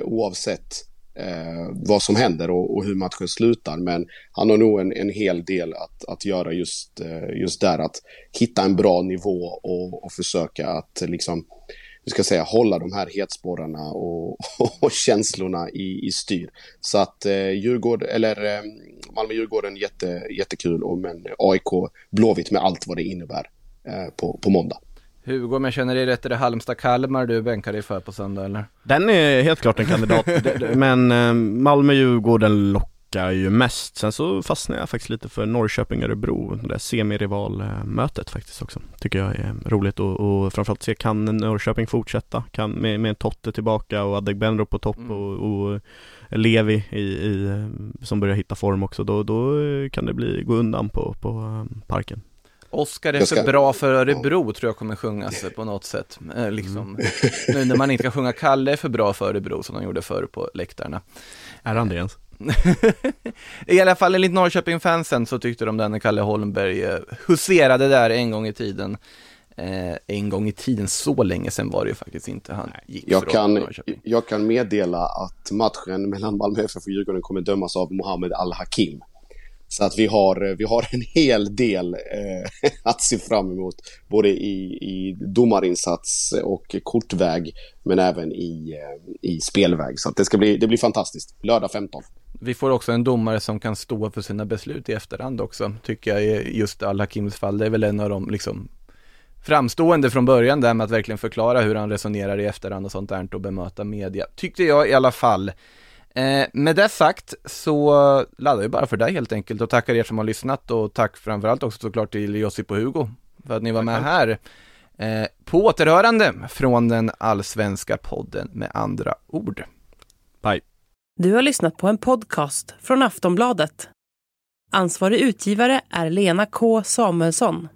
S3: oavsett eh, vad som händer och, och hur matchen slutar. Men han har nog en, en hel del att, att göra just, eh, just där. Att hitta en bra nivå och, och försöka att liksom, hur ska jag säga, hålla de här hetsporrarna och, och känslorna i, i styr. Så att eh, Djurgård, eller eh, Malmö-Djurgården jätte, jättekul och men AIK Blåvitt med allt vad det innebär eh, på, på måndag.
S1: Hugo, om jag känner dig rätt, är det Halmstad-Kalmar du bänkar dig för på söndag eller?
S2: Den är helt klart en kandidat, men eh, Malmö-Djurgården lockar ju mest. Sen så fastnar jag faktiskt lite för Norrköping-Örebro, det där semirivalmötet faktiskt också. Tycker jag är roligt och, och framförallt se, kan Norrköping fortsätta? Kan, med, med en Totte tillbaka och Adegbenro på topp
S1: Mm.
S2: och, och Levi i, i, som börjar hitta form också, då, då kan det bli, gå undan på, på eh, parken.
S1: Oskar är
S3: Jag
S1: för
S3: ska-
S1: bra för Örebro tror jag kommer sjungas på något sätt. Eh, liksom. Nu när man inte kan sjunga Kalle är för bra för Örebro som de gjorde förr på läktarna.
S2: Är han det ens?
S1: I alla fall enligt Norrköping-fansen så tyckte de den Kalle Holmberg eh, huserade där en gång i tiden. Eh, en gång i tiden, så länge sedan var det ju faktiskt inte han gick
S3: Jag
S1: från
S3: kan,
S1: Norrköping.
S3: jag kan meddela att matchen mellan Malmö FF och Djurgården kommer dömas av Mohammed Al-Hakim. Så att vi har, vi har en hel del eh, att se fram emot, både i, i domarinsats och kortväg, men även i, eh, i spelväg. Så att det ska bli, det blir fantastiskt. Lördag 15.
S1: Vi får också en domare som kan stå för sina beslut i efterhand också, tycker jag i just Al-Hakims fall. Det är väl en av de liksom framstående från början där med att verkligen förklara hur han resonerar i efterhand och sånt där och bemöta media, tyckte jag i alla fall. Eh, med det sagt så laddar vi bara för dig helt enkelt och tackar er som har lyssnat och tack framförallt också såklart till Josip och Hugo för att ni var med här. Eh, på återhörande från den allsvenska podden med andra ord.
S2: Bye.
S7: Du har lyssnat på en podcast från Aftonbladet. Ansvarig utgivare är Lena K Samuelsson.